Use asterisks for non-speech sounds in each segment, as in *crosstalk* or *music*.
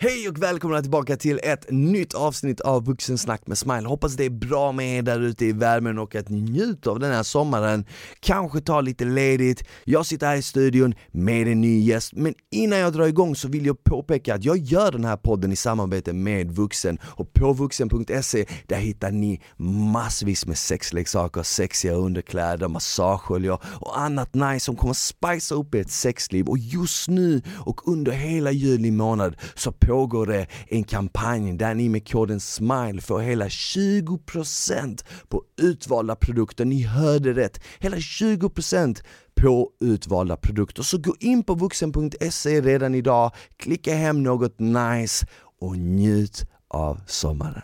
Hej och välkomna tillbaka till ett nytt avsnitt av Vuxensnack med Smile. Hoppas det är bra med er där ute i värmen och att ni njuter av den här sommaren. Kanske ta lite ledigt. Jag sitter här i studion med en ny gäst, men innan jag drar igång så vill jag påpeka att jag gör den här podden i samarbete med Vuxen och på vuxen.se där hittar ni massvis med sexleksaker, sexiga underkläder, massageoljor och annat nice som kommer spicea upp ert sexliv och just nu och under hela juli månad så pågår det en kampanj där ni med koden SMILE får hela 20% på utvalda produkter. Ni hörde rätt, hela 20% på utvalda produkter. Så gå in på vuxen.se redan idag, klicka hem något nice och njut av sommaren.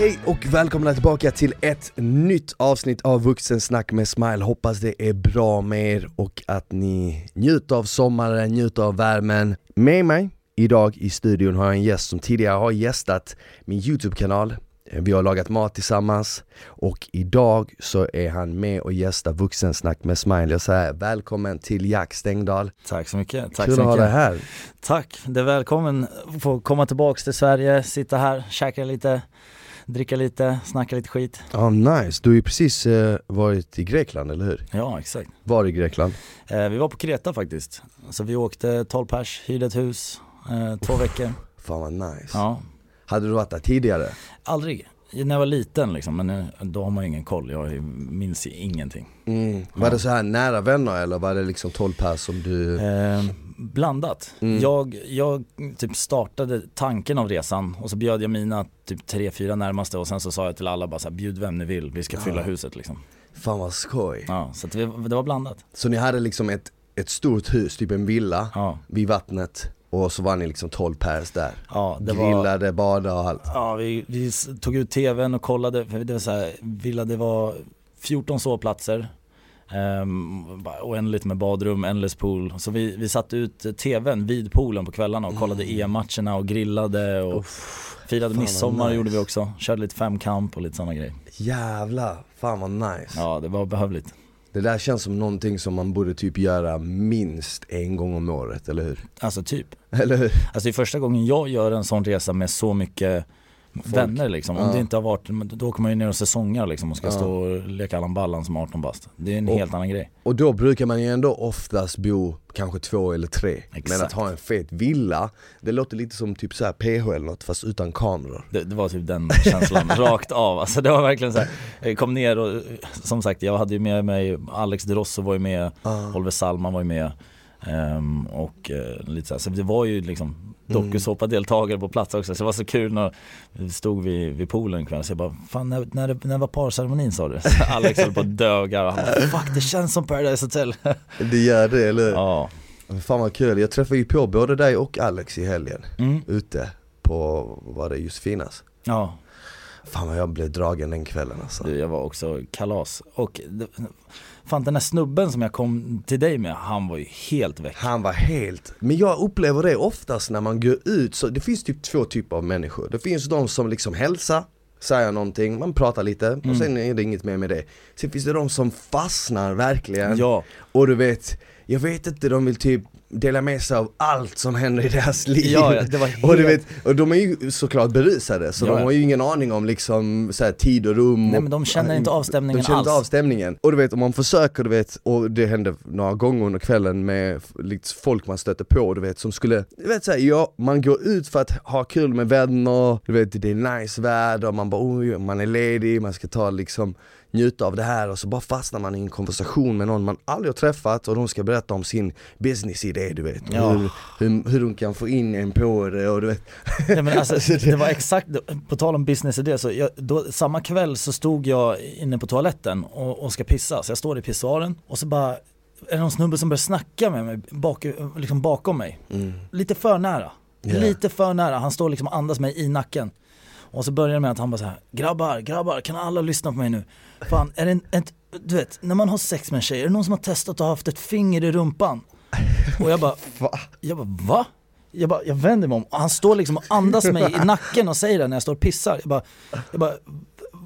Hej och välkomna tillbaka till ett nytt avsnitt av Vuxensnack med Smile. Hoppas det är bra med er och att ni njuter av sommaren, njuter av värmen. Med mig idag i studion har jag en gäst som tidigare har gästat min YouTube-kanal. Vi har lagat mat tillsammans och idag så är han med och gästar Vuxensnack med Smile. Jag säger välkommen till Jack Stengdahl. Tack så mycket. Tack Kul så att ha mycket. dig här. Tack, det är välkommen att få komma tillbaks till Sverige, sitta här, käka lite, dricka lite, snacka lite skit. Ja nice, du har ju precis eh, varit i Grekland, eller hur? Ja, exakt. Var i Grekland? Eh, vi var på Kreta faktiskt. Så vi åkte 12 pers, hyrde ett hus, eh, två veckor. Fan vad nice. Ja, Hade du varit där tidigare? aldrig. När jag var liten liksom, men nu, då har man ju ingen koll, jag minns ingenting. Mm. Var det så här nära vänner eller var det liksom 12 pers som du... Blandat. Mm. Jag, jag typ startade tanken av resan och så bjöd jag mina typ tre, fyra närmaste och sen så sa jag till alla bara så här, bjud vem ni vill, vi ska fylla Ja. huset liksom. Fan vad skoj. Ja, så vi, det var blandat. Så ni hade liksom ett, ett stort hus, typ en villa Ja, vid vattnet och så var ni liksom 12 pers där. ja det var Grillade, badade och allt. Ja, vi, vi tog ut tvn och kollade, för det var så här, villa det var 14 sovplatser um, Oändligt med badrum, endless pool. Så vi, vi satte ut tvn vid poolen på kvällarna och kollade EM-matcherna och grillade och firade fan vad midsommar nice. gjorde vi också. Körde lite femkamp och lite sådana grejer. Jävlar, fan vad nice. Ja, det var behövligt. Det där känns som någonting som man borde typ göra minst en gång om året, eller hur? Alltså typ. Eller hur? Alltså det är första gången jag gör en sån resa med så mycket vänner liksom. Om Ja. det inte har varit, då åker man ju ner och säsongar liksom och ska Ja. stå och leka Allan Ballan som 18 bast. Det är en Och- helt annan grej. Och då brukar man ju ändå oftast bo kanske två eller tre. Men Exakt. att ha en fet villa, det låter lite som typ så här PH eller något fast utan kameror. Det, det var typ den känslan, *laughs* rakt av. Alltså det var verkligen så här. jag kom ner och som sagt jag hade ju med mig, Alex De Rosso var ju med, Ah. Oliver Salman var ju med. Ehm, och eh, lite så, här. så det var ju liksom dokusåpa-deltagare på plats också. Så det var så kul när vi stod vid, vid poolen en kväll. Så jag bara, fan när, när, när var parceremonin sa du? Så *laughs* Alex höll på att döga och han bara, fuck det känns som Paradise Hotel. Det gör det, eller hur? ja. Fan vad kul, jag träffade ju på både dig och Alex i helgen Mm. ute på, var det Josefinas? ja, Fan vad jag blev dragen den kvällen alltså. du, jag var också kalas. Och fan den här snubben som jag kom till dig med, han var ju helt väck. Han var helt, men jag upplever det oftast när man går ut, så det finns typ två typer av människor. Det finns de som liksom hälsar, säger någonting, man pratar lite och sen är det inget mer med det. Sen finns det de som fastnar verkligen Ja, och du vet, jag vet inte, de vill typ dela med sig av allt som händer i deras liv. Ja, ja, var *laughs* och, du helt- vet, och de är ju såklart berusade, så Ja, de har ju ingen aning om liksom så här, tid och rum Nej, och, men de känner inte av stämningen De känner inte alls. av stämningen. Och du vet, om man försöker, du vet, och det hände några gånger under kvällen med liksom, folk man stöter på, du vet, som skulle, du vet såhär, ja, man går ut för att ha kul med vänner, du vet, det är nice väder, man bara oj, man är ledig, man ska ta liksom njuta av det här och så bara fastnar man i en konversation med någon man aldrig har träffat och de ska berätta om sin businessidé du vet, Ja. hur, hur, hur de kan få in en på det och du vet Nej, men alltså, *laughs* det- var exakt, på tal om business idé, så jag, då, samma kväll så stod jag inne på toaletten och, och ska pissa, så jag står i pissoaren och så bara är det någon snubbe som börjar snacka med mig bak, liksom bakom mig. mm. Lite för nära. Ja. Lite för nära, han står liksom och andas mig i nacken. Och så börjar det med att han bara så här, grabbar, grabbar, kan alla lyssna på mig nu? Fan, är det en, ett, du vet, när man har sex med en tjej, är det någon som har testat att ha haft ett finger i rumpan? Och jag bara, *laughs* Va? jag bara va? Jag, bara, jag vänder mig om och han står liksom och andas mig i nacken och säger det när jag står och pissar. Jag bara, jag bara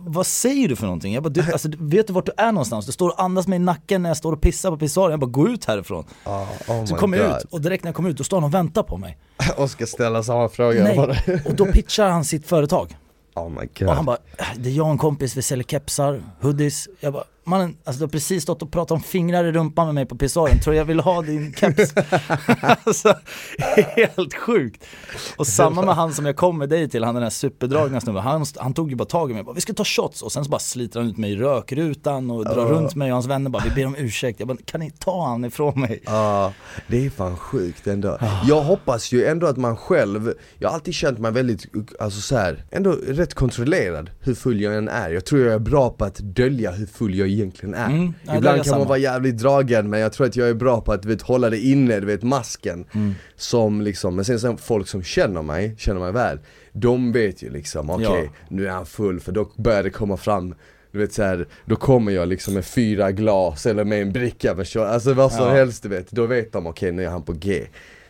vad säger du för någonting? Jag bara, du, alltså, vet du vart du är någonstans? Du står och andas mig i nacken när jag står och pissar på pissoaren. Jag bara, gå ut härifrån. Oh, oh så kommer jag ut och direkt när jag kommer ut då står han och väntar på mig. *laughs* och ska ställa samma fråga. Nej, och då pitchar han sitt företag. *laughs* Oh my God. Och han bara, det är jag och en kompis, vi säljer kepsar, hoodies. Jag bara, mannen, alltså du har precis stått och pratat om fingrar i rumpan med mig på pissoaren, tror jag vill ha din keps? *laughs* alltså, helt sjukt. Och samma med han som jag kom med dig till, han den här superdragna snubben, han, han tog ju bara tag i mig, bara, vi ska ta shots och sen så bara sliter han ut mig i rökrutan och drar uh. runt mig och hans vänner bara, vi ber om ursäkt. Jag bara, kan ni ta han ifrån mig? Ja, uh, det är fan sjukt ändå. Uh. Jag hoppas ju ändå att man själv, jag har alltid känt mig väldigt, alltså så här, ändå rätt kontrollerad hur full jag än är. Jag tror jag är bra på att dölja hur full jag egentligen är. Mm, ja, Ibland kan samma. man vara jävligt dragen men jag tror att jag är bra på att vet, hålla det inne, du vet masken. Mm. Som liksom, men sen så folk som känner mig, känner mig väl, de vet ju liksom okej okay, ja. nu är han full för då börjar det komma fram du vet såhär, då kommer jag liksom med fyra glas eller med en bricka alltså vad som ja. helst du vet, då vet de okej okay, nu är han på G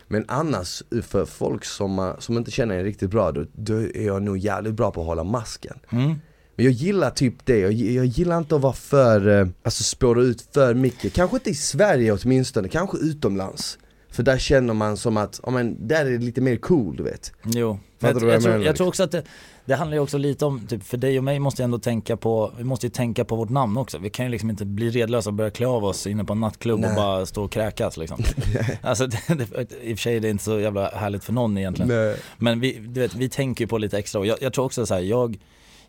men annars, för folk som, som inte känner en riktigt bra, då, då är jag nog jävligt bra på att hålla masken mm. Men jag gillar typ det, jag, jag gillar inte att vara för, eh, alltså spåra ut för mycket Kanske inte i Sverige åtminstone, kanske utomlands För där känner man som att, ja men där är det lite mer cool du vet Jo, jag, jag, jag, tror, jag tror också att det, det handlar ju också lite om, typ för dig och mig måste jag ändå tänka på, vi måste ju tänka på vårt namn också. Vi kan ju liksom inte bli redlösa och börja klä av oss inne på en nattklubb Nej. och bara stå och kräkas liksom. *laughs* alltså det, det, i och för sig är det inte så jävla härligt för någon egentligen. Nej. Men vi, du vet, vi tänker ju på lite extra och jag, jag tror också så här, jag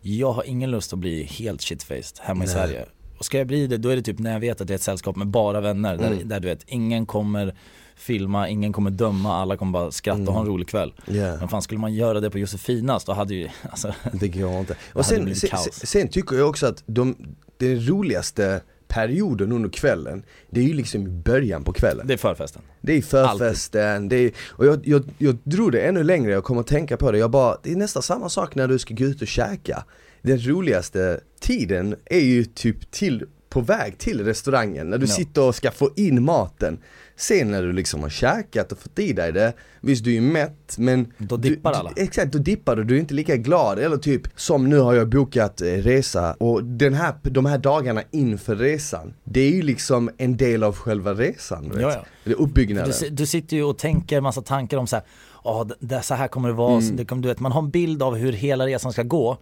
jag har ingen lust att bli helt shitfaced hemma Nej. i Sverige. Och ska jag bli det, då är det typ när jag vet att det är ett sällskap med bara vänner. Mm. Där, där du vet, ingen kommer filma, ingen kommer döma, alla kommer bara skratta mm. och ha en mm. rolig kväll. Yeah. Men fan skulle man göra det på Josefinas då hade ju, *laughs* alltså, Det går inte. Och sen, sen, sen, tycker jag också att de, det roligaste perioden under kvällen, det är ju liksom i början på kvällen. Det är förfesten. Det är förfesten, det är, och jag, jag, jag drog det ännu längre, jag kommer att tänka på det, jag bara, det är nästan samma sak när du ska gå ut och käka. Den roligaste tiden är ju typ till, på väg till restaurangen, när du no. sitter och ska få in maten Sen när du liksom har käkat och fått i dig det, visst du är mätt men Då dippar du, alla Exakt, då dippar du, du är inte lika glad eller typ som nu har jag bokat eh, resa och den här, de här dagarna inför resan Det är ju liksom en del av själva resan vet? Ja, ja. Det är uppbyggnaden du, du sitter ju och tänker massa tankar om så här, oh, det, så här kommer det vara, mm. det, du vet, man har en bild av hur hela resan ska gå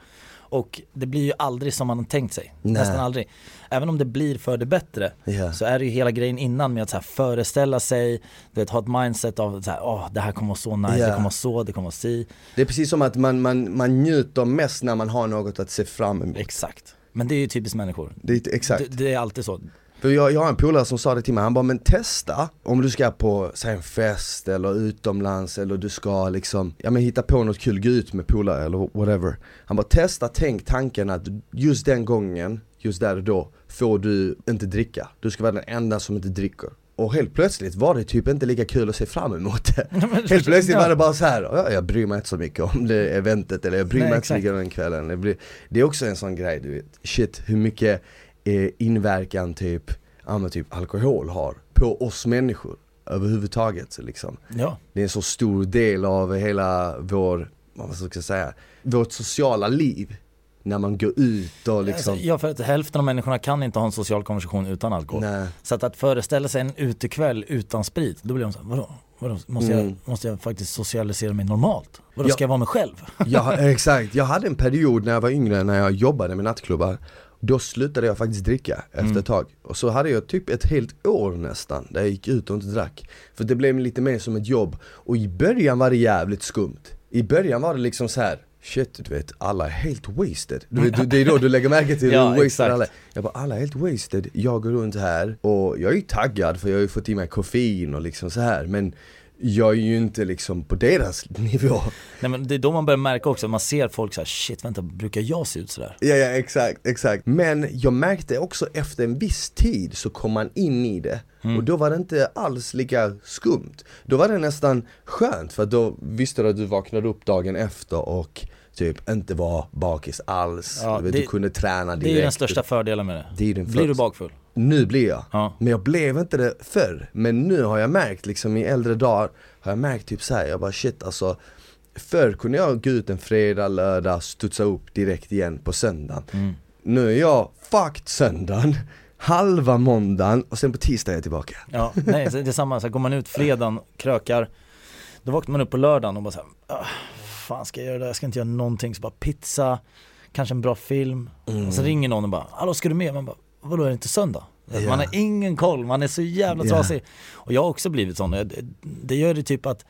och det blir ju aldrig som man har tänkt sig, Nej. nästan aldrig. Även om det blir för det bättre yeah. så är det ju hela grejen innan med att så föreställa sig, du vet, ha ett mindset av så här, oh, det här kommer vara så nice, yeah. det kommer vara så, det kommer vara si. Det är precis som att man, man, man njuter mest när man har något att se fram emot. Exakt. Men det är ju typiskt människor. Det är, exakt. Det, det är alltid så. För jag, jag har en polare som sa det till mig, han bara men testa om du ska på säg en fest eller utomlands eller du ska liksom, ja men hitta på något kul, gå ut med polare eller whatever Han bara testa, tänk tanken att just den gången, just där och då, får du inte dricka. Du ska vara den enda som inte dricker. Och helt plötsligt var det typ inte lika kul att se fram emot det *laughs* Helt plötsligt var det bara så här, ja, jag bryr mig inte så mycket om det eventet eller jag bryr Nej, mig inte så mycket om den kvällen det, blir, det är också en sån grej du vet, shit hur mycket eh, inverkan typ, ja, typ alkohol har på oss människor överhuvudtaget liksom. Ja. Det är en så stor del av hela vår, vad ska jag säga, vårt sociala liv när man går ut och liksom alltså, Ja för att hälften av människorna kan inte ha en social konversation utan alkohol. Nej. Så att, att föreställa sig en utekväll utan sprit, då blir de såhär, vadå? vadå? Måste, mm. jag, måste jag faktiskt socialisera mig normalt? Vadå, ja. ska jag vara mig själv? *laughs* ja exakt, jag hade en period när jag var yngre när jag jobbade med nattklubbar då slutade jag faktiskt dricka efter mm. ett tag. Och så hade jag typ ett helt år nästan, där jag gick ut och inte drack. För det blev lite mer som ett jobb. Och i början var det jävligt skumt. I början var det liksom så här. Shit du vet, alla är helt wasted. Du, du, det är då du lägger märke till *laughs* ja, hur wasted alla är. Jag bara, alla är helt wasted, jag går runt här och jag är ju taggad för jag har ju fått i mig koffein och liksom så här men jag är ju inte liksom på deras nivå Nej men det är då man börjar märka också, man ser folk så här, shit vänta, brukar jag se ut sådär? Ja ja exakt, exakt. Men jag märkte också efter en viss tid så kom man in i det mm. och då var det inte alls lika skumt. Då var det nästan skönt för då visste du att du vaknade upp dagen efter och typ inte var bakis alls, ja, du, vet, det, du kunde träna direkt Det är den största fördelen med det. det är den Blir du bakfull? Nu blir jag. Ja. Men jag blev inte det förr. Men nu har jag märkt liksom i äldre dagar, har jag märkt typ så här, jag bara shit alltså Förr kunde jag gå ut en fredag, lördag, studsa upp direkt igen på söndagen. Mm. Nu är jag fucked söndagen, *laughs* halva måndagen och sen på tisdag är jag tillbaka. Ja, nej det är samma, så här, går man ut fredagen, krökar Då vaknar man upp på lördagen och bara såhär, ah, fan ska jag göra det? Jag ska inte göra någonting, så bara pizza Kanske en bra film Mm. Och så ringer någon och bara, hallå ska du med? Man bara, vadå är det inte söndag? Ja. Man har ingen koll, man är så jävla trasig Och jag har också blivit sån, det, gör det typ att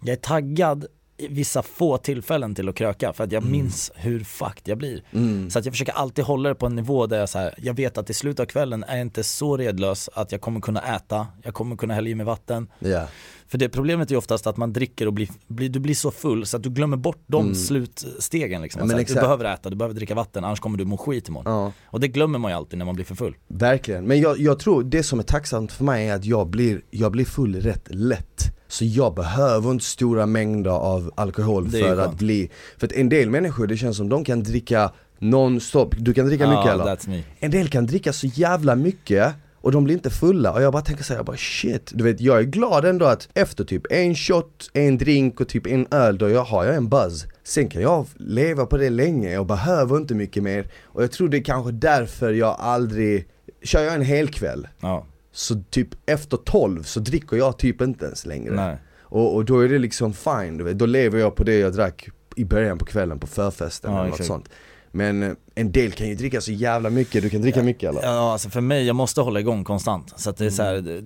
jag är taggad vissa få tillfällen till att kröka för att jag minns hur fucked jag blir. Mm. Så att jag försöker alltid hålla det på en nivå där jag, så här, jag vet att i slutet av kvällen är jag inte så redlös att jag kommer kunna äta, jag kommer kunna hälla i mig vatten. Ja. För det problemet är ju oftast att man dricker och blir, blir, du blir så full så att du glömmer bort de Mm. slutstegen liksom. Ja, Att men så här, du behöver äta, du behöver dricka vatten annars kommer du må skit imorgon. ja. Och det glömmer man ju alltid när man blir för full. Verkligen, men jag, jag tror det som är tacksamt för mig är att jag blir, jag blir full rätt lätt Så jag behöver inte stora mängder av alkohol för att skönt. bli För att en del människor, det känns som de kan dricka non-stop, du kan dricka mycket Ja, eller? En del kan dricka så jävla mycket och de blir inte fulla. Och jag bara tänker såhär, jag bara shit, du vet jag är glad ändå att efter typ en shot, en drink och typ en öl då jag har jag en buzz. Sen kan jag leva på det länge, jag behöver inte mycket mer. Och jag tror det är kanske därför jag aldrig, kör jag en hel kväll. Ja, så typ efter 12 så dricker jag typ inte ens längre nej. och, och då är det liksom fine, du vet. då lever jag på det jag drack i början på kvällen på förfesten Ja, eller något exakt. sånt Men eh, en del kan ju dricka så jävla mycket, du kan dricka mycket eller? Ja alltså för mig, jag måste hålla igång konstant. Så att det är så här, det-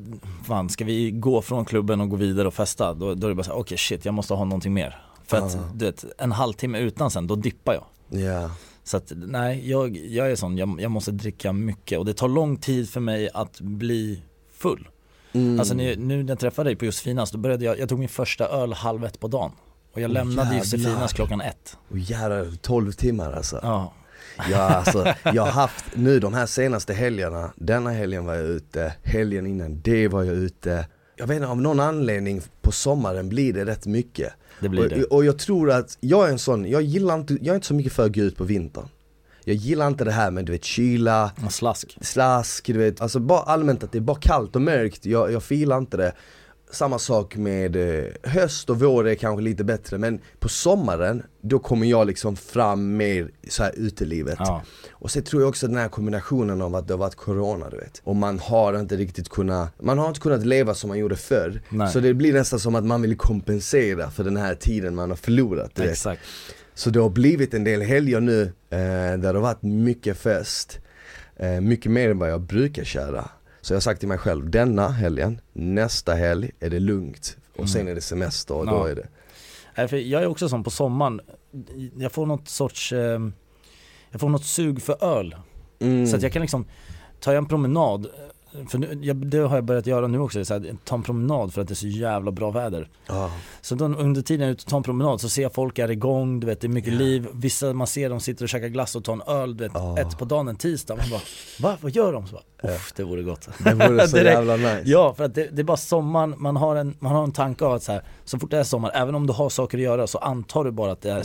fan ska vi gå från klubben och gå vidare och festa, då, då är det bara så här, okej shit jag måste ha någonting mer. För att Ja. du vet, en halvtimme utan sen, då dippar jag. Ja, Så att nej, jag, jag är sån, jag, jag måste dricka mycket och det tar lång tid för mig att bli full. mm. Alltså nu, nu när jag träffade dig på Josefinas, då började jag, jag tog min första öl halv ett på dagen. Och jag lämnade jävlar. Josefinas klockan ett. och jävlar, 12 timmar alltså Ja, Ja alltså, jag har haft nu de här senaste helgerna, denna helgen var jag ute, helgen innan det var jag ute Jag vet inte, av någon anledning på sommaren blir det rätt mycket det blir det. och, och jag tror att, jag är en sån, jag gillar inte, jag är inte så mycket för att gå ut på vintern Jag gillar inte det här med du vet kyla, slask. slask, du vet, alltså bara allmänt att det är bara kallt och mörkt, jag, jag filar inte det Samma sak med eh, höst och vår är kanske lite bättre men på sommaren, då kommer jag liksom fram mer så här utelivet Ja, Och sen tror jag också den här kombinationen av att det har varit corona du vet Och man har inte riktigt kunnat, man har inte kunnat leva som man gjorde förr Nej. Så det blir nästan som att man vill kompensera för den här tiden man har förlorat du vet. exakt. Så det har blivit en del helger nu eh, där det har varit mycket fest eh, Mycket mer än vad jag brukar köra Så jag har sagt till mig själv, denna helgen, nästa helg är det lugnt Och sen är det semester och då Ja. är det Nej, för jag är också som på sommaren, jag får något sorts, eh, jag får något sug för öl. mm. Så att jag kan liksom, tar jag en promenad, för nu, jag, det har jag börjat göra nu också, så här, ta en promenad för att det är så jävla bra väder. Ja. Så då, under tiden jag är ute och tar en promenad så ser jag folk är igång, du vet det är mycket liv, vissa man ser de sitter och käkar glass och tar en öl, du vet, Ja. ett på dagen en tisdag, man bara Va? Vad gör de? Så bara, Uff, det vore gott. Det vore så *laughs* Direkt. jävla nice Ja, för att det, det är bara sommaren, man har en, man har en tanke av att så, här, så fort det är sommar, även om du har saker att göra så antar du bara att det är Mm.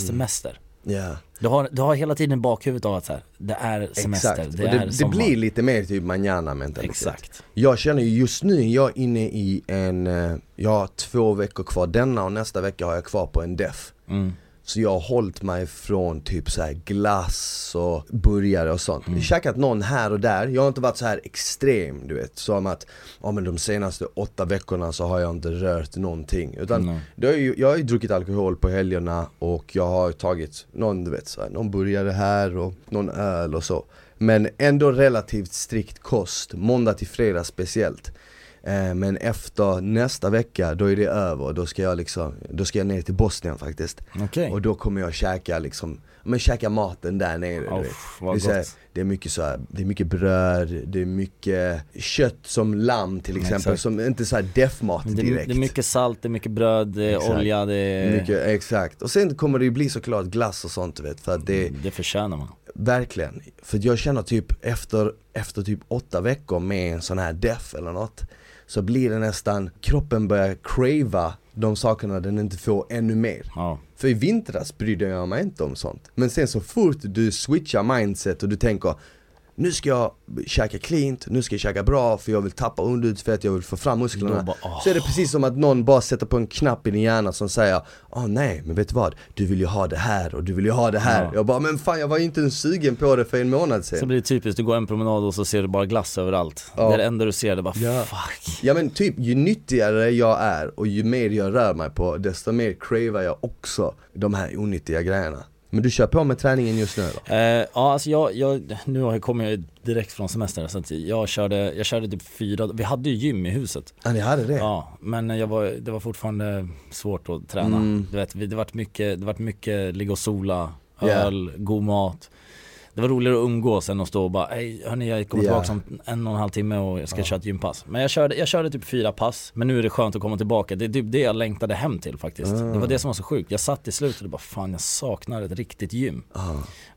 Ja. Du har, du har hela tiden bakhuvudet av att så här, det är semester, Exakt, det och är det, det blir lite mer typ manana mentalitet Exakt. Jag känner ju just nu, jag är inne i en, eh, jag har två veckor kvar denna och nästa vecka har jag kvar på en def Mm. Så jag har hållit mig från typ så här glass och burgare och sånt. Mm. Käkat någon här och där, jag har inte varit så här extrem du vet. Som att, ja men de senaste åtta veckorna så har jag inte rört någonting. Utan det har ju, jag har ju druckit alkohol på helgerna och jag har tagit någon, du vet, så här, någon burgare här och någon öl och så. Men ändå relativt strikt kost, måndag till fredag speciellt. Eh, Men efter nästa vecka, då är det över, då ska jag liksom, då ska jag ner till Bosnien faktiskt. Okej. Och då kommer jag käka liksom, men käka maten där nere du vet. Det är, här, det är mycket så här, det är mycket bröd, det är mycket kött som lamm till exempel, Exakt. som inte så här deffmat direkt det är mycket salt, det är mycket bröd, det är Exakt. olja, det är... Mycket, exakt. Och sen kommer det ju bli såklart glass och sånt du vet, för att det, Det förtjänar man. verkligen. För jag känner typ efter, efter typ åtta veckor med en sån här deff eller något, så blir det nästan, kroppen börjar crava de sakerna den inte får ännu mer. Ja. För i vintras brydde jag mig inte om sånt. Men sen så fort du switchar mindset och du tänker nu ska jag käka cleant, nu ska jag käka bra för jag vill tappa underutsfett, jag vill få fram musklerna bara, åh. Så är det precis som att någon bara sätter på en knapp i din hjärna som säger Åh nej, men vet du vad? Du vill ju ha det här och du vill ju ha det här Ja. Jag bara, men fan jag var ju inte ens sugen på det för en månad Så sedan blir det typiskt, du går en promenad och så ser du bara glass överallt. Ja. Det är det enda du ser, det bara Ja. fuck. Ja men typ, ju nyttigare jag är och ju mer jag rör mig på, desto mer cravar jag också de här onyttiga grejerna Men du kör på med träningen just nu då? Eh, ja alltså jag, jag, nu har jag- kommer jag direkt från semester så jag körde, jag körde typ fyra, vi hade ju gym i huset. Ja ni hade det? Ja, men jag var, det var fortfarande svårt att träna. Mm. Du vet, det vart mycket, det vart mycket ligga och sola, öl, god mat. Det var roligare att umgås än att stå och bara, hej hörni jag kommer Ja. tillbaka om en och en halv timme och jag ska köra ett gympass. Men jag körde, jag körde typ fyra pass, men nu är det skönt att komma tillbaka. Det är typ det jag längtade hem till faktiskt. Ah. Det var det som var så sjukt. Jag satt i slutet och bara, fan jag saknar ett riktigt gym. Ah.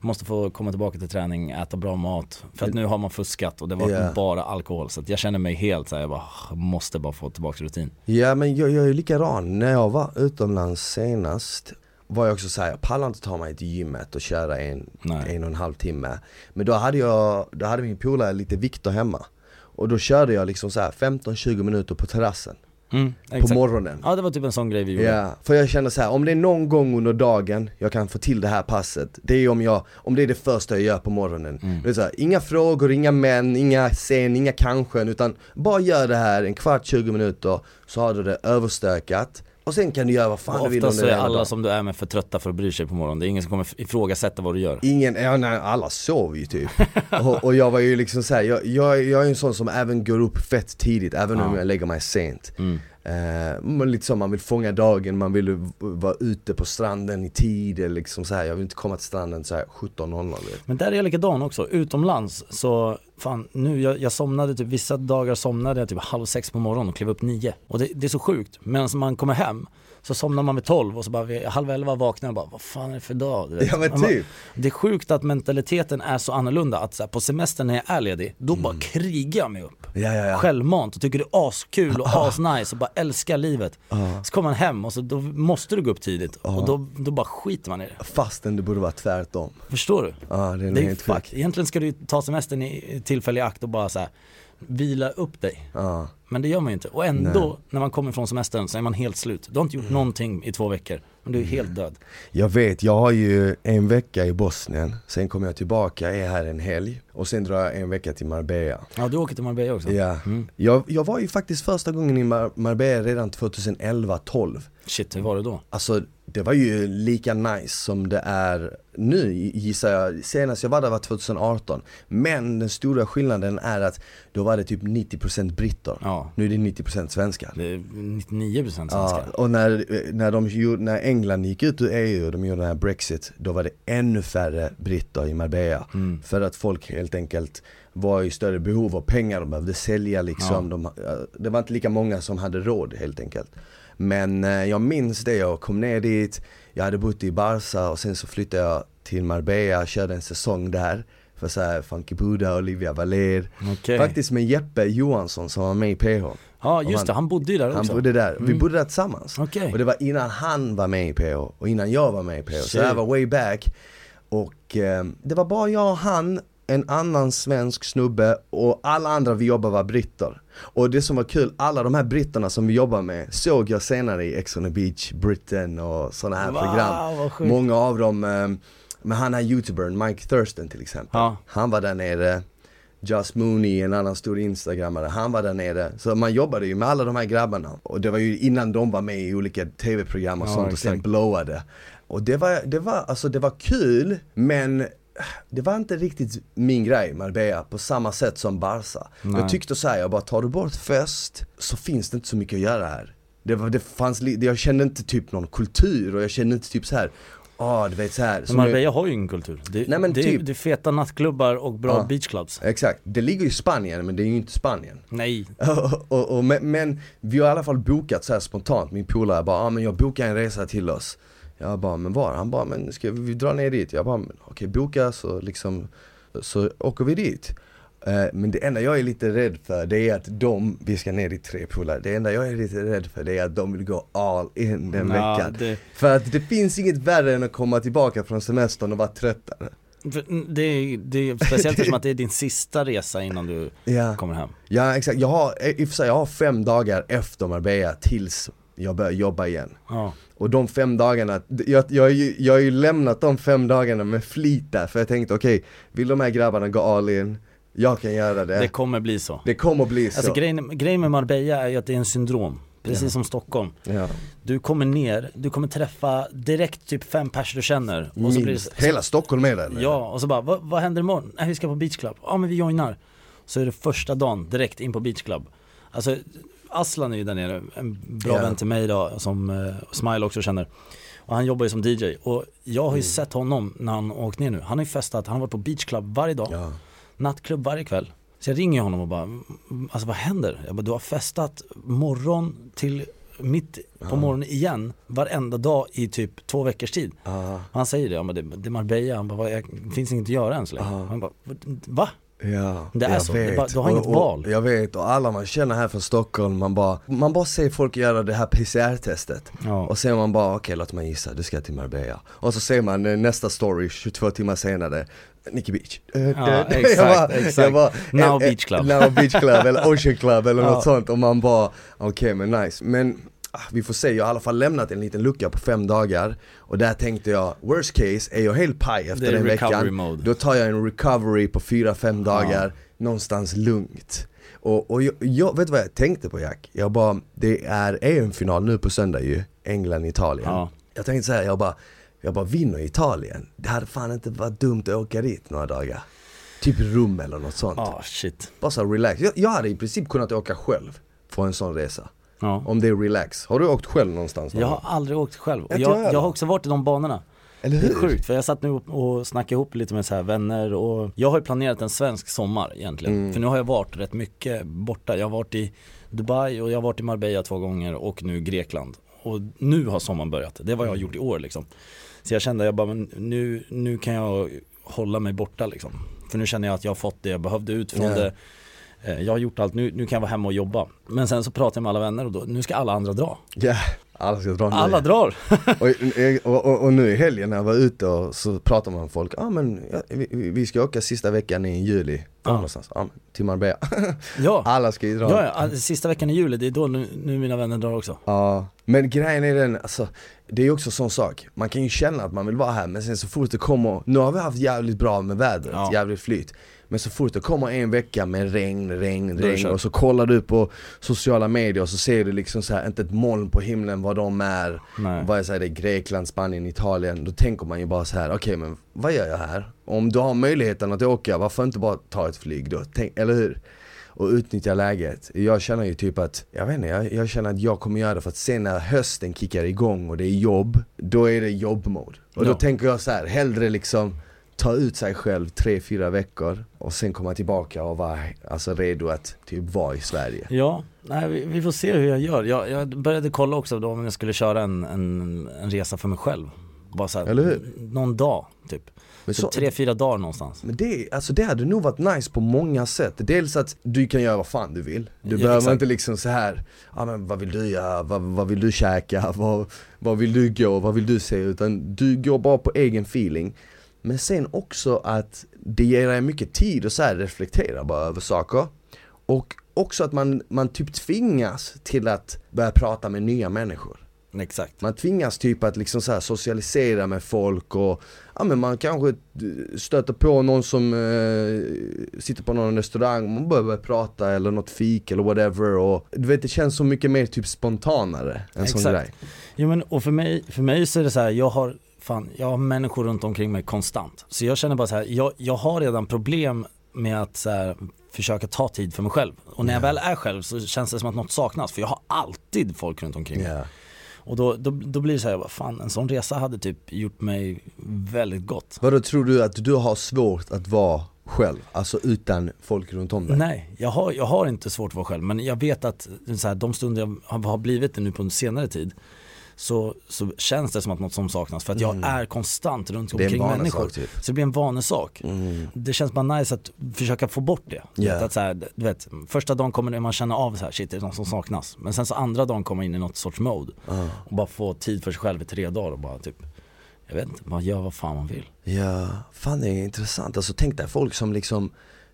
Måste få komma tillbaka till träning, äta bra mat. För att nu har man fuskat och det var Ja. bara alkohol. Så jag känner mig helt såhär, jag bara, måste bara få tillbaka rutin. Ja men jag, jag är likadan, när jag var utomlands senast var jag också såhär, jag pallar inte ta mig till gymmet och köra en, Nej. en och en halv timme Men då hade jag, då hade min polare lite vikter hemma Och då körde jag liksom så här 15-20 minuter på terrassen Mm, på exakt. morgonen Ja det var typ en sån grej vi gjorde. Ja, för jag känner så här, om det är någon gång under dagen jag kan få till det här passet Det är om jag, om det är det första jag gör på morgonen Mm. det är så här, Inga frågor, inga män, inga sen, inga kanske utan bara gör det här en kvart, 20 minuter så har du det överstökat Och sen kan du göra vad fan du vill Oftast så under är alla dagen. som du är med för trötta för att bry sig på morgonen. Det är ingen som kommer ifrågasätta vad du gör. Ingen, ja nej, alla sov ju typ *laughs* och, och jag var ju liksom såhär, jag, jag, jag är en sån som även går upp fett tidigt även om Ja. jag lägger mig sent Mm. Eh, lite så, man vill fånga dagen, man vill vara ute på stranden i tid eller liksom så här. jag vill inte komma till stranden så här 17.00. Men där är jag likadan också. Utomlands så, fan nu, jag, jag somnade typ, vissa dagar somnade jag typ halv sex på morgonen och klev upp nio. Och det, det är så sjukt. Medan man kommer hem så somnar man vid tolv och så bara vid halv elva vaknar jag och bara, vad fan är det för dag? Ja men Man bara- typ, Det är sjukt att mentaliteten är så annorlunda att så här, på semestern när jag är ledig, då bara Mm. krigar jag mig upp. ja ja ja Självmant och tycker det är askul och *laughs* asnice och bara älskar livet. Så kommer man hem och så då måste du gå upp tidigt och då, då bara skiter man i det. Fastän det borde vara tvärtom Förstår du? Ja det är Det är helt fuck. Egentligen ska du ta semestern i tillfällig akt och bara så här, vila upp dig. Ja, Men det gör man ju inte. Och ändå, Nej. när man kommer från semestern så är man helt slut. Du har inte gjort någonting i två veckor, men du är helt död. Jag vet, jag har ju en vecka i Bosnien, sen kommer jag tillbaka, är här en helg och sen drar jag en vecka till Marbella Ja, du åker till Marbella också? Ja, Mm. jag, jag var ju faktiskt första gången i Mar- Marbella redan 2011-12 Shit, hur var det då? Alltså det var ju lika nice som det är nu gissar jag. Senast jag var där var 2018. Men den stora skillnaden är att då var det typ 90% britter. Ja, Nu är det 90% svenskar. det är 99% svenskar. Ja, och när, när, de, när England gick ut ur EU och de gjorde den här Brexit, då var det ännu färre britter i Marbella. Mm. För att folk helt enkelt var i större behov av pengar, de behövde sälja liksom. De, eh, det var inte lika många som hade råd helt enkelt. Men eh, jag minns det, jag kom ner dit, jag hade bott i Barca och sen så flyttade jag till Marbella, körde en säsong där. För såhär Funky Buddha, Olivia Valer. Okej. Faktiskt med Jeppe Johansson som var med i PH. Ja, Och just han- det, han bodde ju där också. Han bodde där, vi Mm. bodde där tillsammans. Okej. Och det var innan han var med i PH och innan jag var med i PH. Så Shit. det här var way back. Och eh, det var bara jag och han, en annan svensk snubbe och alla andra vi jobbade var britter. Och det som var kul, alla de här britterna som vi jobbar med såg jag senare i Ex on the beach, Britain och sådana här Wow, program. Många av dem, eh, men han är youtubern, Mike Thurston till exempel. Ja. Han var där nere. Just Mooney, en annan stor instagrammare, han var där nere. Så man jobbade ju med alla de här grabbarna. Och det var ju innan de var med i olika tv-program och Ja, sånt och sen exakt. blowade. Och det var, det var, alltså det var kul, men det var inte riktigt min grej, Marbella, på samma sätt som Barca. Nej. Jag tyckte så här, jag bara tar du bort fest så finns det inte så mycket att göra här. Det, var, det fanns, jag kände inte typ någon kultur och jag kände inte typ så här. ah du vet så här. Men som jag- Marbella har ju ingen kultur. Det, Nej, men det, typ. det är feta nattklubbar och bra Ja. beachclubs. Exakt, det ligger i Spanien men det är ju inte Spanien. Nej, *laughs* och, och, och, men, men vi har i alla fall bokat så här spontant, min polare bara ah, men jag bokar en resa till oss Jag bara, men var? Han bara, men ska vi dra ner dit? Jag bara, men okej boka så liksom, så åker vi dit Eh, Men det enda jag är lite rädd för det är att de, vi ska ner dit tre polare, det enda jag är lite rädd för det är att de vill gå all in den Ja, veckan det- För att det finns inget värre än att komma tillbaka från semestern och vara tröttare Det är, det är speciellt eftersom att det är din sista resa innan du *laughs* Ja, kommer hem. ja exakt. Jag har, i jag har fem dagar efter Marbella tills jag börjar jobba igen. Ja. Och de fem dagarna, jag, jag, har ju- jag har ju lämnat de fem dagarna med flit där, för jag tänkte okej, vill de här grabbarna gå all in, jag kan göra det. Det Det, kommer bli så. kommer bli så. Alltså grejen, grejen med Marbella är ju att det är en syndrom. Precis som Stockholm. ja. Du kommer ner, du kommer träffa direkt typ fem personer du känner. Och så blir det, Minst. Hela Stockholm är där? Ja, och så bara, vad, vad händer imorgon? Nej vi ska på beach club. Ja men vi joinar. Så är det första dagen direkt in på beach club. Alltså Aslan är ju där nere, en bra Ja. vän till mig då som eh, Smile också känner. Och han jobbar ju som DJ och jag har ju Mm. sett honom när han åkt ner nu. Han har ju festat, han har varit på beach club varje dag, Ja. nattklubb varje kväll. Så jag ringer honom och bara, "Mm, alltså vad händer? Jag bara, du har festat morgon till mitt på morgonen igen varenda dag i typ två veckors tid. Ja. Han säger det, ja, men det, det är Marbella, han bara, "Vad- jag, det finns inget att göra än så länge. Ja. Han bara, va? Ja, Det är så. Det vet. bara- du har inget och, och, val. Jag vet, och alla man känner här från Stockholm, man bara, man bara ser folk göra det här PCR-testet Ja. Och sen man bara, okej låt mig gissa, du ska till Marbella Och så ser man eh, nästa story 22 timmar senare Nicky Beach Ja, *laughs* det- det- exakt, jag bara, exakt. jag bara, Now eh, eh, Beach Club. Now Beach Club eller *laughs* Ocean Club eller Ja. något sånt och man bara, okej men nice Men vi får se, jag har i alla fall lämnat en liten lucka på fem dagar. Och där tänkte jag, worst case är jag helt paj efter den veckan? mode. Då tar jag en recovery på fyra fem dagar, någonstans lugnt. Och, och jag, jag, vet du vad jag tänkte på Jack? Jag bara, det är EM-final nu på söndag ju, England-Italien. Ja. Jag tänkte säga, jag bara, jag bara vinner Italien. Det hade fan inte varit dumt att åka dit några dagar. Typ rum eller något sånt. Ah shit. Bara så relax, jag, jag hade i princip kunnat åka själv på en sån resa Ja. Om det är relax, har du åkt själv någonstans? någon Jag har aldrig åkt själv. Jag, jag jag har också varit i de banorna. Eller Det hur? är sjukt för jag satt nu och snackade ihop lite med så här vänner och jag har ju planerat en svensk sommar egentligen. Mm. För nu har jag varit rätt mycket borta. Jag har varit i Dubai och jag har varit i Marbella två gånger och nu Grekland. Och nu har sommaren börjat. Det är vad jag har gjort i år liksom. Så jag kände, jag bara, men nu, nu kan jag hålla mig borta liksom. För nu känner jag att jag har fått det jag behövde ut från Ja. det. Eh, Jag har gjort allt, nu, nu kan jag vara hemma och jobba. Men sen så pratar jag med alla vänner och då, nu ska alla andra dra. Ja, alla ska dra nu. Alla drar! Och, och, och, och nu i helgen när jag var ute och så pratar man med folk, ja ah, men ja, vi, vi ska åka sista veckan i juli, ja. Någonstans, ja, till Marbella *laughs* Ja, Alla ska ju dra ja, ja, alltså, sista veckan i juli, det är då nu, nu mina vänner drar också. Ja, men grejen är den, alltså, det är ju också sån sak, man kan ju känna att man vill vara här men sen så fort det kommer, nu har vi haft jävligt bra med vädret, Ja. jävligt flyt Men så fort det kommer en vecka med regn, regn, är regn och så kollar du på sociala medier och så ser du liksom så här, inte ett moln på himlen vad de är Nej. Vad jag säger det, Grekland, Spanien, Italien Då tänker man ju bara så här: okej men vad gör jag här? Om du har möjligheten att åka, varför inte bara ta ett flyg då? Tänk, eller hur? Och utnyttja läget. Jag känner ju typ att, jag vet inte, jag, jag känner att jag kommer göra det för att sen när hösten kickar igång och det är jobb, då är det jobbmode. Och då tänker jag så här, hellre liksom ta ut sig själv tre, fyra veckor och sen komma tillbaka och vara alltså, redo att typ vara i Sverige. Ja, nej, vi, vi får se hur jag gör. Jag, jag började kolla också då om jag skulle köra en, en, en resa för mig själv. Bara så här, Eller hur? någon dag typ. Men Så, så, tre, fyra dagar någonstans. Men det, alltså det hade nog varit nice på många sätt. Dels att du kan göra vad fan du vill. Du Ja, behöver exakt. inte liksom så här, ja men vad vill du göra, vad, vad vill du käka, *laughs* vad, vad vill du gå, vad vill du se? Utan du går bara på egen feeling. Men sen också att det ger dig mycket tid att så reflektera bara över saker. Och också att man, man typ tvingas till att börja prata med nya människor. Exakt. Man tvingas typ att liksom så här socialisera med folk och Ja men man kanske stöter på någon som eh, sitter på någon restaurang och man börjar börja prata eller något fik eller whatever och Du vet det känns så mycket mer typ spontanare, en sån Exakt. grej Jo men och för mig, för mig så är det så här, jag har fan, jag har människor runt omkring mig konstant. Så jag känner bara så här, jag, jag har redan problem med att så här, försöka ta tid för mig själv. Och när jag Ja. väl är själv så känns det som att något saknas, för jag har alltid folk runt omkring mig. Ja, Och då, då, då blir det så här, vad fan en sån resa hade typ gjort mig väldigt gott. Vadå tror du att du har svårt att vara själv? Alltså utan folk runt om dig? Nej, jag har, jag har inte svårt att vara själv men jag vet att så här, de stunder jag har, blivit det nu på en senare tid så, så känns det som att något som saknas för att jag Mm. är konstant runt omkring människor. vanesak typ Så det blir en vanesak. mm. Det känns bara nice att försöka få bort det. Vet, att så här, du vet, första dagen kommer man känna av så här, shit det är något som saknas. Men sen så andra dagen kommer man in i något sorts mode ah. och bara få tid för sig själv i tre dagar och bara typ jag vet inte, man gör vad fan man vill. Ja, fan det är intressant. Alltså tänk dig folk som liksom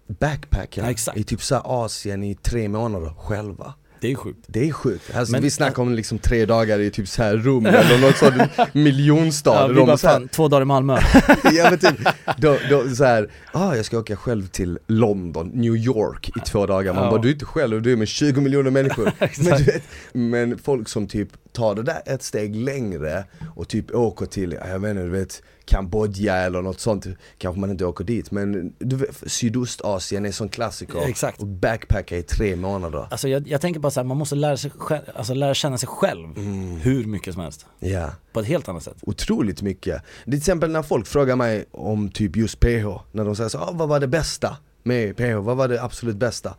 backpackar Ja, i typ så Asien i tre månader själva. Det är sjukt. Det är sjukt. Alltså, Men- vi snackar om liksom tre dagar i typ så här Rom eller något sånt *laughs* miljonstad. Ja, vi bara, fan, två dagar i Malmö. *laughs* ja men typ, då, då så här, ah, jag ska åka själv till London, New York i två dagar. Man Ja. bara, du är inte själv, du är med 20 miljoner människor. *laughs* Men, vet, men folk som typ tar det där ett steg längre och typ åker till, ja, jag vet inte, du vet Kambodja eller något sånt, kanske man inte åker dit men du vet, Sydostasien är en sån klassiker Exakt. och backpacka i tre månader. Alltså jag, jag tänker bara så här, man måste lära, sig själv, alltså lära känna sig själv Mm. hur mycket som helst. Ja. På ett helt annat sätt. otroligt mycket. Det är till exempel när folk frågar mig om typ just PH, när de säger så ah, vad var det bästa med PH, vad var det absolut bästa?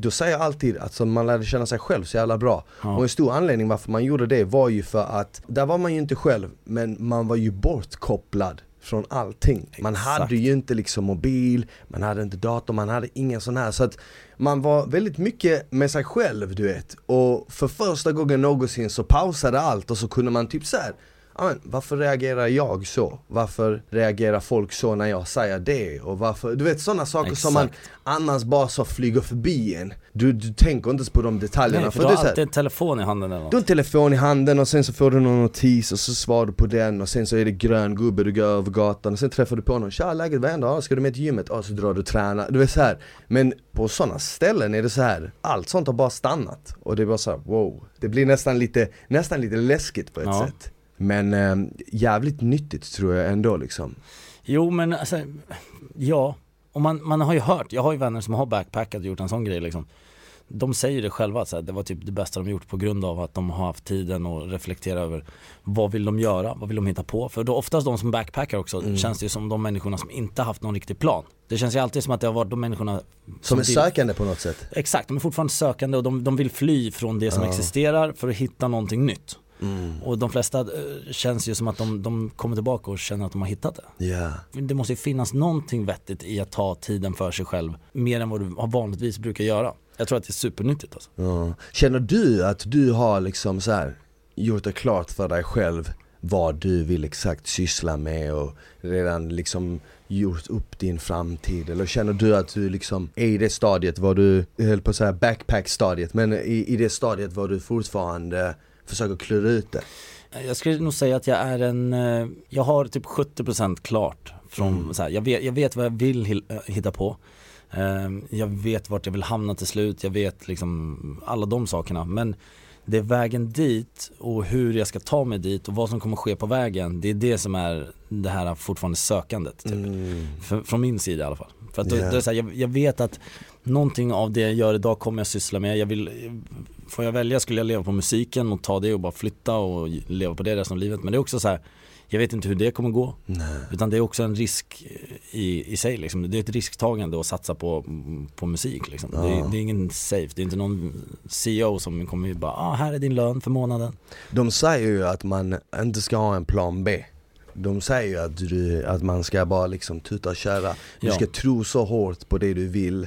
Då säger jag alltid att så man lärde känna sig själv så jävla bra. Ja. Och en stor anledning varför man gjorde det var ju för att, där var man ju inte själv, men man var ju bortkopplad från allting. Man Exakt. hade ju inte liksom mobil, man hade inte dator, man hade ingen sån här. Så att man var väldigt mycket med sig själv du vet. Och för första gången någonsin så pausade allt och så kunde man typ så här. "Ja, men varför reagerar jag så? Varför reagerar folk så när jag säger det? Och varför, du vet sådana saker som man Exakt. annars bara så flyger förbi en. Du, du tänker inte ens på de detaljerna. Nej, för för du har alltid en telefon i handen eller något. du har en telefon i handen och sen så får du någon notis och så svarar du på den och sen så är det grön gubbe du går över gatan och sen träffar du på någon Tja läget, vad händer? Ska du med till gymmet? Ja, så drar du och tränar. Du vet så här. Men på sådana ställen är det så här. allt sånt har bara stannat. Och det är bara så här: wow. Det blir nästan lite, nästan lite läskigt på ett Ja. sätt. Men eh, jävligt nyttigt tror jag ändå liksom. Jo men alltså, ja. Och man, man har ju hört, jag har ju vänner som har backpackat och gjort en sån grej liksom. De säger det själva, att det var typ det bästa de gjort på grund av att de har haft tiden att reflektera över vad vill de göra, vad vill de hitta på? För då oftast de som backpackar också Mm. känns det ju som de människorna som inte haft någon riktig plan. Det känns ju alltid som att det har varit de människorna Som är vill- sökande på något sätt. Exakt, de är fortfarande sökande och de, de vill fly från det som Ja. existerar för att hitta någonting nytt. Mm. Och de flesta eh, känns ju som att de, de kommer tillbaka och känner att de har hittat det. Ja. Det måste ju finnas någonting vettigt i att ta tiden för sig själv mer än vad du vanligtvis brukar göra. Jag tror att det är supernyttigt alltså. Ja. Känner du att du har liksom så här gjort det klart för dig själv vad du vill exakt syssla med och redan liksom gjort upp din framtid? Eller känner du att du liksom är i det stadiet var du, jag höll på att säga backpack-stadiet, men i, i det stadiet var du fortfarande försöker klura ut det? Jag skulle nog säga att jag är en, eh, jag har typ 70% klart från Mm. så här, jag, vet, jag vet vad jag vill eh, hitta på. Eh, Jag vet vart jag vill hamna till slut, jag vet liksom alla de sakerna. Men det är vägen dit och hur jag ska ta mig dit och vad som kommer ske på vägen. Det är det som är det här fortfarande sökandet. Typ. Mm. För, från min sida i alla fall. För att då, då är så här, jag, jag vet att någonting av det jag gör idag kommer jag syssla med. Jag vill, får jag välja skulle jag leva på musiken och ta det och bara flytta och leva på det resten av livet. Men det är också så här, jag vet inte hur det kommer gå. Nej. Utan det är också en risk i, i sig liksom. Det är ett risktagande att satsa på, på musik liksom. det, Ja. är, det är ingen safe, det är inte någon CEO som kommer ju bara, ah, här är din lön för månaden. De säger ju att man inte ska ha en plan B De säger ju att, du, att man ska bara liksom tuta och köra Du Ja. ska tro så hårt på det du vill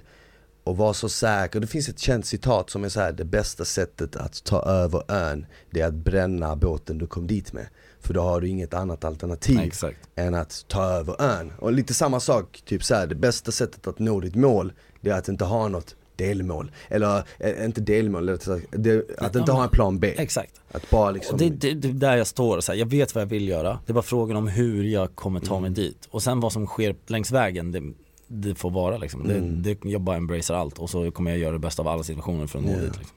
och vara så säker. Det finns ett känt citat som är så här: det bästa sättet att ta över ön Det är att bränna båten du kom dit med För då har du inget annat alternativ Exakt. än att ta över ön Och lite samma sak, typ så här, det bästa sättet att nå ditt mål Det är att inte ha något delmål Eller eh, inte delmål, det, att inte ha en plan B Exakt. Att bara liksom det, det, det är där jag står, så här, jag vet vad jag vill göra. Det är bara frågan om hur jag kommer ta mig dit. Och sen vad som sker längs vägen, det, det får vara liksom. Mm. det, jag bara embracear allt och så kommer jag göra det bästa av alla situationer för att nå Ja. dit. Liksom.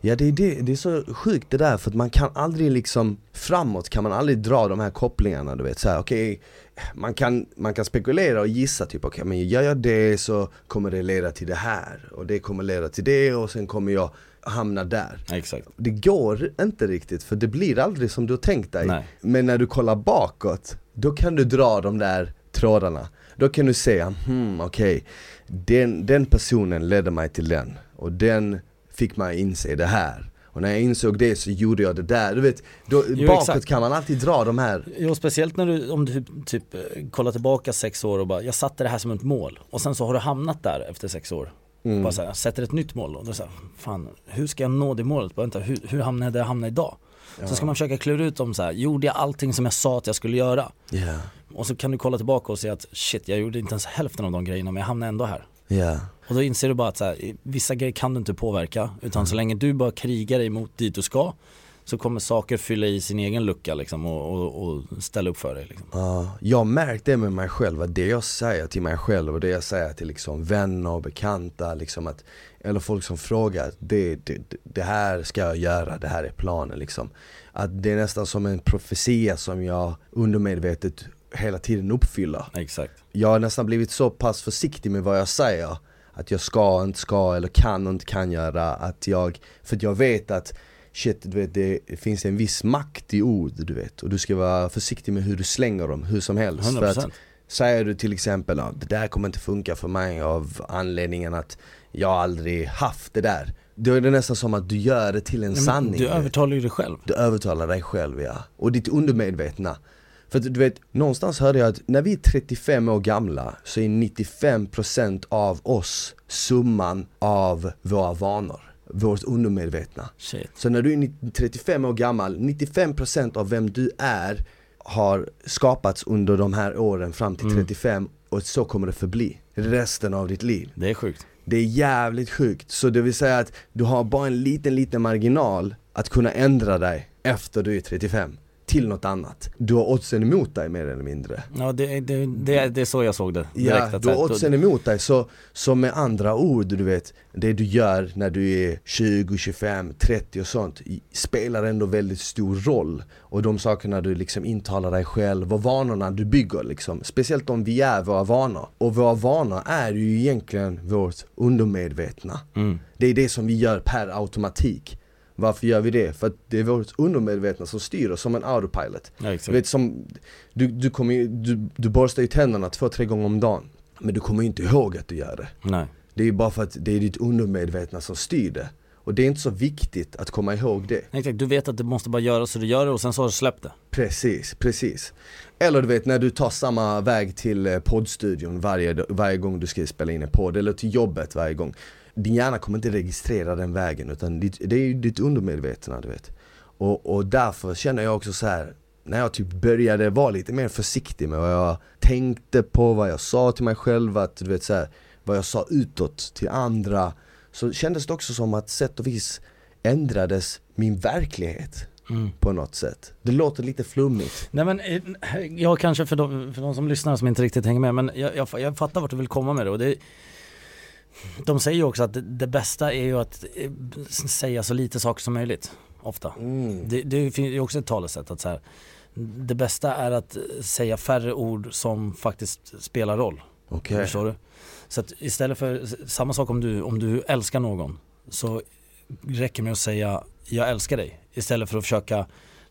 Ja det är, det, det är så sjukt det där för att man kan aldrig liksom Framåt kan man aldrig dra de här kopplingarna du vet såhär okej man, kan, man kan spekulera och gissa typ okej men gör jag det så kommer det leda till det här Och det kommer leda till det och sen kommer jag hamna där Exakt. Det går inte riktigt för det blir aldrig som du har tänkt dig Nej. Men när du kollar bakåt, då kan du dra de där trådarna Då kan du säga, hmm okej den, den personen ledde mig till den och den fick mig inse det här Och när jag insåg det så gjorde jag det där, du vet då, Jo, Bakåt exakt. kan man alltid dra de här Jo, speciellt när du, om du typ, eh, kollar tillbaka sex år och bara, jag satte det här som ett mål. Och sen så har du hamnat där efter sex år. Mm. Bara så här, sätter ett nytt mål och då är så här, fan, hur ska jag nå det målet? Bara, vänta, hur, hur hamnar jag där jag hamnar idag? Så ska man försöka klura ut om så här, gjorde jag allting som jag sa att jag skulle göra? Ja, Och så kan du kolla tillbaka och se att shit, jag gjorde inte ens hälften av de grejerna men jag hamnade ändå här. ja, Och då inser du bara att så här, vissa grejer kan du inte påverka utan så länge du bara krigar emot dit du ska så kommer saker fylla i sin egen lucka liksom och, och, och ställa upp för dig liksom. Ja, jag har märkt det med mig själv, att det jag säger till mig själv och det jag säger till liksom vänner och bekanta, liksom att, eller folk som frågar, det, det, det här ska jag göra, det här är planen liksom. Att det är nästan som en profetia som jag undermedvetet hela tiden uppfyller. Exakt. Jag har nästan blivit så pass försiktig med vad jag säger, att jag ska, inte ska eller kan och inte kan göra, att jag, för att jag vet att shit, du vet det finns en viss makt i ord du vet och du ska vara försiktig med hur du slänger dem, hur som helst. 100%. För att säger du till exempel att det där kommer inte funka för mig av anledningen att jag aldrig haft det där. Då är det nästan som att du gör det till en men sanning. Du övertalar ju dig själv. Du övertalar dig själv ja. Och ditt undermedvetna. För att du vet, någonstans hörde jag att när vi är 35 år gamla så är 95% av oss summan av våra vanor. Vårt undermedvetna. Shit. Så när du är 90 35 år gammal, 95% av vem du är har skapats under de här åren fram till 35 och så kommer det förbli resten av ditt liv. Det är sjukt. Det är jävligt sjukt, så det vill säga att du har bara en liten, liten marginal att kunna ändra dig efter du är 35 till något annat. Du har oddsen emot dig mer eller mindre. Ja det, det, det, det är så jag såg det direkt. Ja, du har oddsen emot dig, så, så med andra ord, du vet, det du gör när du är 20, 25, 30 och sånt spelar ändå väldigt stor roll. Och de sakerna du liksom intalar dig själv och vanorna du bygger liksom, speciellt om vi är våra vanor. Och våra vanor är ju egentligen vårt undermedvetna. Mm. Det är det som vi gör per automatik. Varför gör vi det? För att det är vårt undermedvetna som styr oss som en autopilot. Ja. Du vet som, du, du, kommer du, du borstar ju tänderna två, tre gånger om dagen. Men du kommer ju inte ihåg att du gör det. Nej. Det är ju bara för att det är ditt undermedvetna som styr det. Och det är inte så viktigt att komma ihåg det. Exakt, du vet att det måste bara göras så du gör det och sen så har du släppt det. Precis, precis. Eller du vet när du tar samma väg till eh, poddstudion varje, varje gång du ska spela in en podd, eller till jobbet varje gång. Din hjärna kommer inte registrera den vägen utan det är ju ditt undermedvetna du vet. Och, och därför känner jag också så här när jag typ började vara lite mer försiktig med vad jag tänkte på, vad jag sa till mig själv, att du vet så här, vad jag sa utåt till andra. Så kändes det också som att sätt och vis ändrades min verklighet Mm. på något sätt. Det låter lite flummigt. Nej men, eh, jag kanske för de, för de som lyssnar som inte riktigt hänger med, men jag, jag, jag fattar vart du vill komma med det och det De säger ju också att det, det bästa är ju att eh, säga så lite saker som möjligt, ofta. Mm. Det, det finns ju också ett talesätt att så här, det bästa är att säga färre ord som faktiskt spelar roll. Okej. Förstår du? Så att istället för, samma sak om du, om du älskar någon, så räcker med att säga jag älskar dig. Istället för att försöka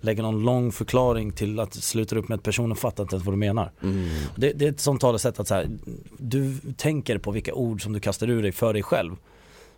lägga någon lång förklaring till att sluta upp med att personen fattar inte ens vad du menar. Mm. Det, det är ett sånt talesätt att så här, du tänker på vilka ord som du kastar ur dig för dig själv.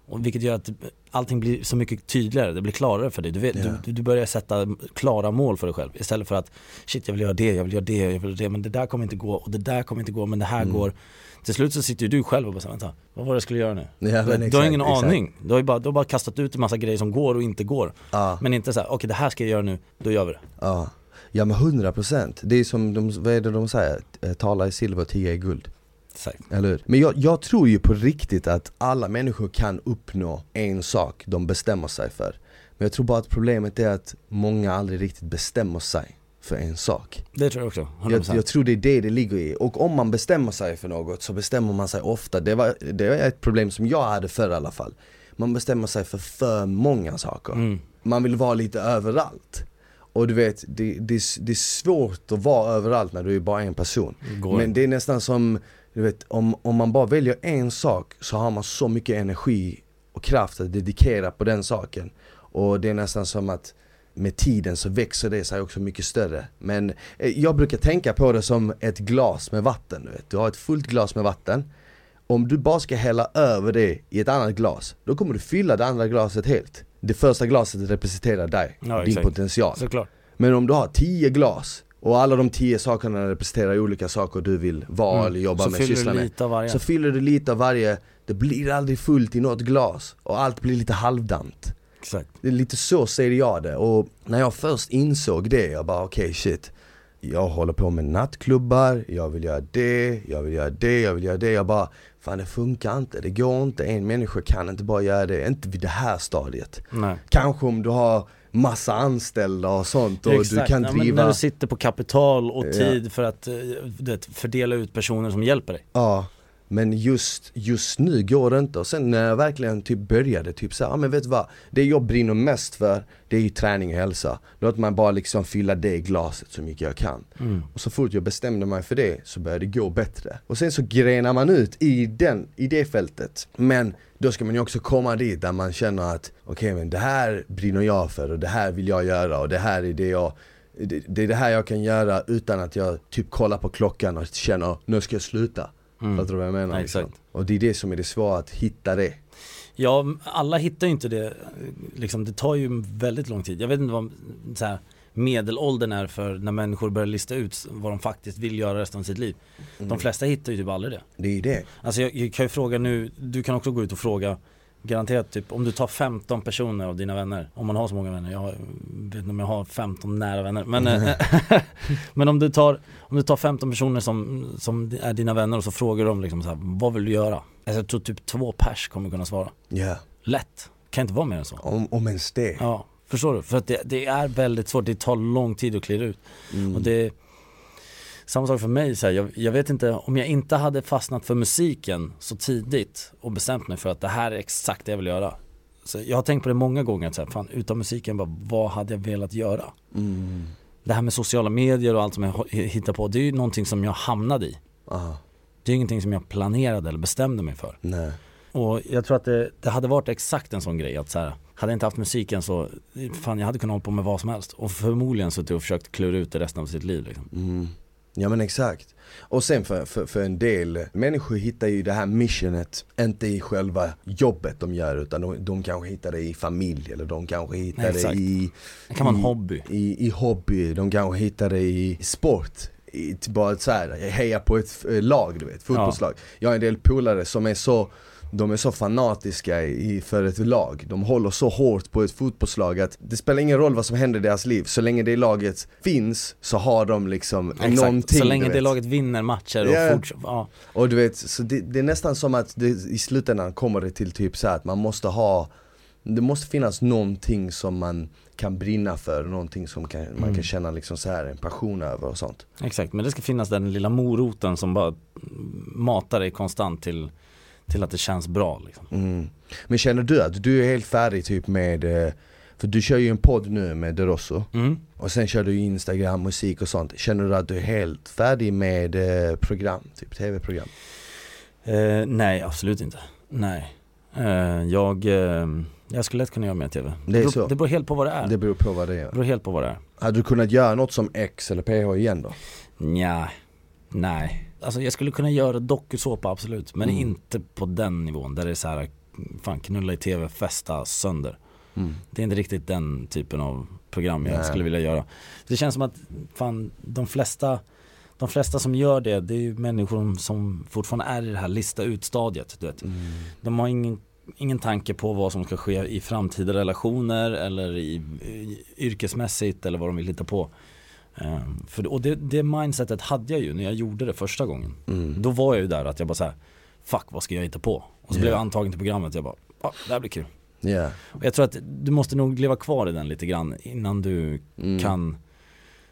Och vilket gör att allting blir så mycket tydligare, det blir klarare för dig. Du, vet, Ja. du, du börjar sätta klara mål för dig själv istället för att shit jag vill göra det, jag vill göra det, jag vill göra det, men det där kommer inte gå och det där kommer inte gå, men det här Mm. går. Till slut så sitter ju du själv och bara vänta, vad var det jag skulle göra nu? Ja, du, men du har exakt, ingen exakt. aning, du har ju bara, du har bara kastat ut en massa grejer som går och inte går. Ja, Men inte så här, okej det här ska jag göra nu, då gör vi det. ja. Ja men 100 procent. Det är som de, vad är det de säger? Eh, Tala i silver, tiga i guld. Exakt. Eller hur? Men jag, jag tror ju på riktigt att alla människor kan uppnå en sak de bestämmer sig för. Men jag tror bara att problemet är att många aldrig riktigt bestämmer sig för en sak. Det tror jag också, 100%. Jag, jag tror det är det det ligger i. Och om man bestämmer sig för något så bestämmer man sig ofta. Det var, det var ett problem som jag hade förr i alla fall. Man bestämmer sig för för många saker. mm. Man vill vara lite överallt. Och du vet, det, det, det är svårt att vara överallt när du är bara en person. Går. Men det är nästan som, du vet, om, om man bara väljer en sak så har man så mycket energi och kraft att dedikera på den saken. Och det är nästan som att med tiden så växer det sig också mycket större. Men eh, jag brukar tänka på det som ett glas med vatten. Du, vet. du har ett fullt glas med vatten. Om du bara ska hälla över det i ett annat glas, då kommer du fylla det andra glaset helt. Det första glaset representerar dig, Ja, din exakt. potential. Såklart. Men om du har 10 glas och alla de 10 sakerna representerar olika saker du vill vara Mm. eller jobba så med, syssla med. Så fyller du lite av varje, det blir aldrig fullt i något glas och allt blir lite halvdant. Exakt. Det är lite så ser jag det och när jag först insåg det, jag bara okej okay, shit Jag håller på med nattklubbar, jag vill göra det, jag vill göra det, jag vill göra det Jag bara, fan det funkar inte, det går inte, en människa kan inte bara göra det, inte vid det här stadiet Nej. Kanske om du har massa anställda och sånt och Exakt. du kan ja, driva när du sitter på kapital och Ja. tid för att eh, vet, fördela ut personer som hjälper dig. Ja, men just, just nu går det inte och sen när jag verkligen typ började typ såhär, ja men vet du vad? Det jag brinner mest för, det är ju träning och hälsa. Låt mig bara liksom fylla det i glaset så mycket jag kan. Mm. Och så fort jag bestämde mig för det så började det gå bättre. Och sen så grenar man ut i, den, i det fältet. Men då ska man ju också komma dit där man känner att okej men det här brinner jag för och det här vill jag göra och det här är det jag det, det är det här jag kan göra utan att jag typ kollar på klockan och känner nu ska jag sluta. Mm. Fattar du vad jag menar? Ja, liksom? Och det är det som är det svåra, att hitta det. Ja, alla hittar ju inte det, liksom, det tar ju väldigt lång tid. Jag vet inte vad så här, medelåldern är för när människor börjar lista ut vad de faktiskt vill göra resten av sitt liv. Mm. De flesta hittar ju typ aldrig det. Det är det. Alltså jag, jag kan ju fråga nu, du kan också gå ut och fråga Garanterat typ om du tar 15 personer av dina vänner Om man har så många vänner, jag vet inte om jag har 15 nära vänner Men, eh, *laughs* *laughs* men om, du tar, om du tar 15 personer som, som är dina vänner och så frågar de liksom så här, vad vill du göra? Alltså jag tror typ två pers kommer kunna svara Ja, Lätt, kan inte vara mer än så om, om ens det. Ja, förstår du? För att det, det är väldigt svårt, det tar lång tid att klira ut Mm. och det samma sak för mig, så här, jag, jag vet inte, om jag inte hade fastnat för musiken så tidigt och bestämt mig för att det här är exakt det jag vill göra. Så jag har tänkt på det många gånger, att så här, fan utan musiken, bara, vad hade jag velat göra? Mm. Det här med sociala medier och allt som jag h- hittar på, det är ju någonting som jag hamnade i. Aha, Det är ju ingenting som jag planerade eller bestämde mig för. nej. Och jag tror att det, det hade varit exakt en sån grej att så här, hade jag inte haft musiken så, fan jag hade kunnat hålla på med vad som helst. Och förmodligen suttit och försökt klura ut det resten av sitt liv liksom. Mm. Ja men exakt. Och sen för, för, för en del människor hittar ju det här missionet, inte i själva jobbet de gör utan de, de kanske hittar det i familj eller de kanske hittar Exakt. det i, Det kan vara en hobby. i, i hobby, de kanske hittar det i sport. I, bara så här, heja på ett lag du vet, fotbollslag. Jag har en del polare som är så de är så fanatiska i, för ett lag, de håller så hårt på ett fotbollslag att det spelar ingen roll vad som händer i deras liv, så länge det laget finns så har de liksom Exakt, någonting så länge det laget vinner matcher och Ja. fortsätter, ja. Och du vet, så det, det är nästan som att det, i slutändan kommer det till typ så att man måste ha Det måste finnas någonting som man kan brinna för, någonting som kan, man Mm. kan känna liksom så här en passion över och sånt Exakt, men det ska finnas den lilla moroten som bara matar dig konstant till, till att det känns bra liksom. mm. Men känner du att du är helt färdig typ med eh, För du kör ju en podd nu med Derosso Mm. Och sen kör du Instagram, musik och sånt Känner du att du är helt färdig med eh, program, typ tv-program? Eh, nej, absolut inte. Nej. Eh, jag, eh, jag skulle lätt kunna göra mer tv. Det är beror, så. det beror helt på vad det är. Det beror på vad det Det är beror helt på vad det är. Hade du kunnat göra något som X eller PH igen då? Nja, nej. Alltså jag skulle kunna göra dokusåpa absolut, men Mm. inte på den nivån där det är så här, fan knulla i tv, festa sönder. Mm. Det är inte riktigt den typen av program jag Nej. skulle vilja göra. Det känns som att fan, de flesta de flesta som gör det, det är ju människor som fortfarande är i det här lista ut-stadiet. Du vet. Mm. De har ingen, ingen tanke på vad som ska ske i framtida relationer eller i, i yrkesmässigt eller vad de vill hitta på. Ehm, för, och det, det mindsetet hade jag ju när jag gjorde det första gången. Mm. Då var jag ju där att jag bara såhär, fuck vad ska jag hitta på? Och så Ja. blev jag antagen till programmet och jag bara, ja det här blir kul. Ja. Och jag tror att du måste nog leva kvar i den lite grann innan du Mm. kan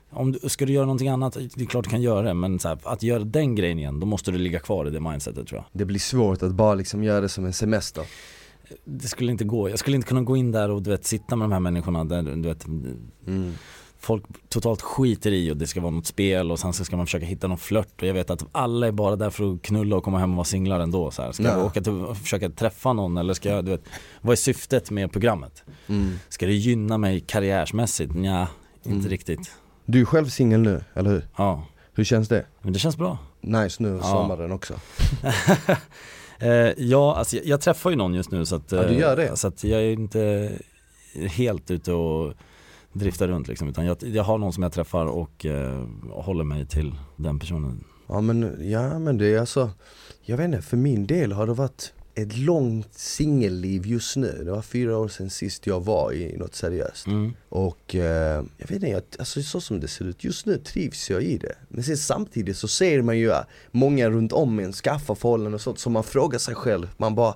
om du, ska du göra någonting annat, det är klart du kan göra det men här, att göra den grejen igen, då måste du ligga kvar i det mindsetet tror jag. Det blir svårt att bara liksom göra det som en semester Det skulle inte gå, jag skulle inte kunna gå in där och du vet sitta med de här människorna där du vet mm. Folk totalt skiter i och det ska vara något spel och sen så ska man försöka hitta någon flört och jag vet att alla är bara där för att knulla och komma hem och vara singlar ändå så här. Ska jag Ja. åka till och försöka träffa någon eller ska jag, du vet, vad är syftet med programmet? Mm. Ska det gynna mig karriärsmässigt? Nja, inte Mm. riktigt. Du är själv singel nu, eller hur? Ja, Hur känns det? men det känns bra. Nice nu, Ja. sommaren också *laughs* Eh, ja, alltså jag, jag träffar ju någon just nu så att, Ja, du eh, gör det. så att jag är inte helt ute och driftar runt liksom, utan jag, jag har någon som jag träffar och eh, håller mig till den personen. Ja men, ja men det är alltså Jag vet inte, för min del har det varit ett långt singelliv just nu. Det var fyra år sedan sist jag var i något seriöst. Mm. Och eh, jag vet inte, jag, alltså så som det ser ut just nu trivs jag i det. Men sen samtidigt så ser man ju att många runt om en skaffar förhållanden och sånt, så man frågar sig själv, man bara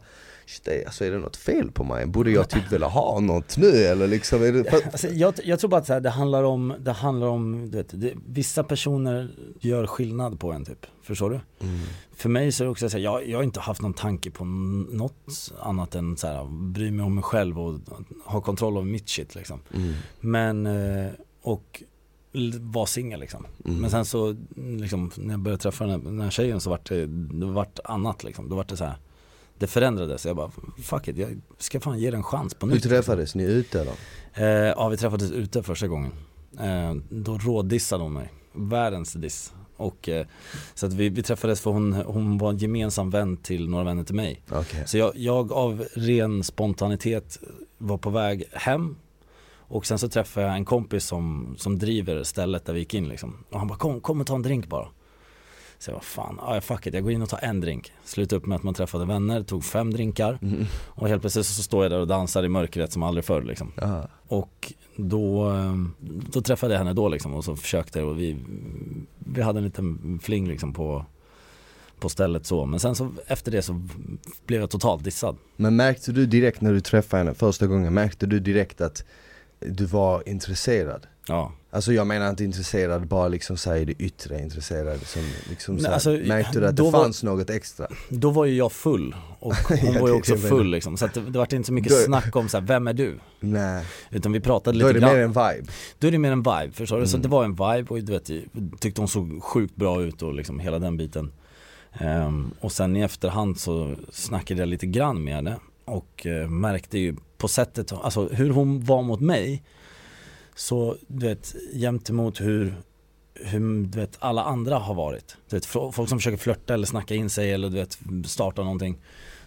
Shit, alltså är det något fel på mig? Borde jag typ *laughs* vilja ha något nu eller liksom? Är det, Alltså, jag, jag tror bara att så här, det handlar om, det handlar om, du vet, det, vissa personer gör skillnad på en typ, förstår du? mm, För mig så är det också så här, jag, jag har inte haft någon tanke på något annat än så här, bry mig om mig själv och ha kontroll över mitt shit liksom. mm, Men, eh, och vara singel liksom. mm. Men sen så, liksom, när jag började träffa den här, den här tjejen så vart det, det vart annat liksom. Då vart det så här. Det förändrades, jag bara fuck it, jag ska fan ge det en chans på Hur nytt. träffades ni ute då? Eh, ja vi träffades ute första gången. Eh, då rådissade hon mig. Världens diss. Och, eh, så att vi, vi träffades för hon, hon var en gemensam vän till några vänner till mig. Okej. Så jag, jag av ren spontanitet var på väg hem och sen så träffade jag en kompis som, som driver stället där vi gick in liksom. Och han bara kom, kom och ta en drink bara. Så jag bara fan, ja fuck it, jag går in och tar en drink. Slutade upp med att man träffade vänner, tog fem drinkar Mm. och helt plötsligt så står jag där och dansar i mörkret som aldrig förr liksom. Ja. Och då, eh, då träffade jag henne då liksom och så försökte och vi, vi hade en liten fling liksom på, på stället så. Men sen så efter det så blev jag totalt dissad. Men märkte du direkt när du träffade henne första gången, märkte du direkt att du var intresserad? Ja. Alltså jag menar inte intresserad bara liksom säga det yttre, intresserad som liksom Nej, alltså, Märkte du att det var- fanns något extra? Då var ju jag full och *laughs* hon Ja, var ju också var- full liksom. Så det, det var inte så mycket Då- snack om så här, vem är du? Nej, Utan vi pratade då är lite det grann. mer en vibe Då är det mer en vibe, förstår du? Så Mm. det var en vibe och du vet, tyckte hon såg sjukt bra ut och liksom hela den biten. Ehm, och sen i efterhand så snackade jag lite grann med henne och eh, märkte ju på sättet, alltså hur hon var mot mig. Så du vet, jämt emot hur, hur du vet, alla andra har varit. Du vet, folk som försöker flörta eller snacka in sig eller du vet, starta någonting.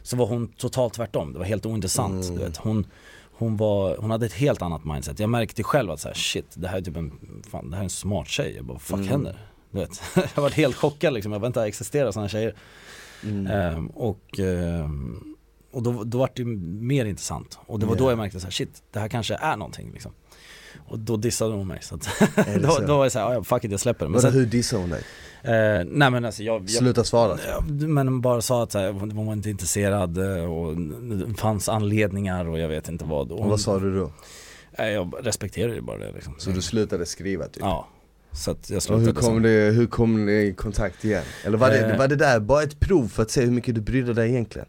Så var hon totalt tvärtom, det var helt ointressant. Mm. Du vet. Hon, hon, var, hon hade ett helt annat mindset. Jag märkte själv att så här, shit, det här är typ en, fan, det här är en smart tjej. Jag bara, vad fuck Mm. händer? Du vet. *laughs* jag var helt chockad liksom, jag vet inte, existerar sådana tjejer. mm. Ehm, och ehm, och då, då var det mer intressant. Och det var då Ja. jag märkte så här, shit, det här kanske är någonting liksom. Och då dissade hon mig så att Är det *laughs* då, så? då var jag såhär, ja fuck it jag släpper det. Men Men sen, hur dissade hon dig? eh, nej men alltså jag, jag Sluta svara men bara sa att så här, hon var inte intresserad eh, och det fanns anledningar och jag vet inte vad. Och Och vad sa du då? Nej, jag respekterar ju bara det liksom. Så du slutade skriva typ? Ja, så att jag Och slutade hur kom, det, hur kom ni i kontakt igen? Eller var det, Eh. var det där bara ett prov för att se hur mycket du brydde dig egentligen?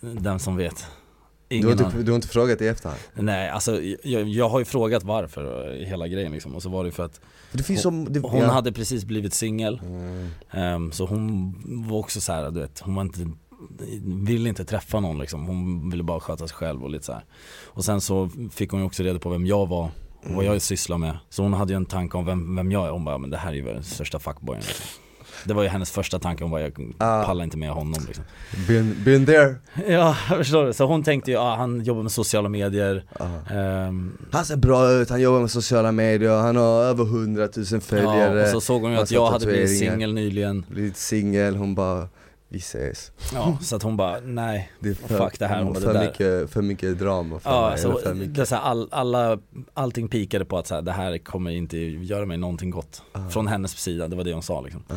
Den som vet. Du Ingen har, inte, aning. du har inte frågat i efterhand? Nej, alltså jag, jag har ju frågat varför hela grejen liksom. Och så var det för att det finns som, det, hon ja. hade precis blivit singel. Mm. Ehm, så hon var också så här, du vet, hon var inte ville inte träffa någon liksom, hon ville bara sköta sig själv och lite så här. Och sen så fick hon ju också reda på vem jag var och vad jag sysslar med. Så hon hade ju en tanke om vem, vem jag är, hon bara, men det här är ju den största fuckboyen liksom. Det var ju hennes första tanke, hon bara, jag Ah. pallar inte med honom liksom. Been, been there? *laughs* Ja, jag förstår det. Så hon tänkte ju, ja han jobbar med sociala medier. Ehm, Han ser bra ut, han jobbar med sociala medier, han har över 100 000 följare ja, och så såg hon ju att jag hade blivit singel nyligen. Blivit singel, hon bara Vi ses Ja, så att hon bara, nej. Det är för, Fuck det här, bara, för, det där. mycket, för mycket drama för Ja, mig, så för mycket. det så här, all, alla, allting pikade på att så här, det här kommer inte göra mig någonting gott. Ah. Från hennes sida, det var det hon sa liksom. Ah.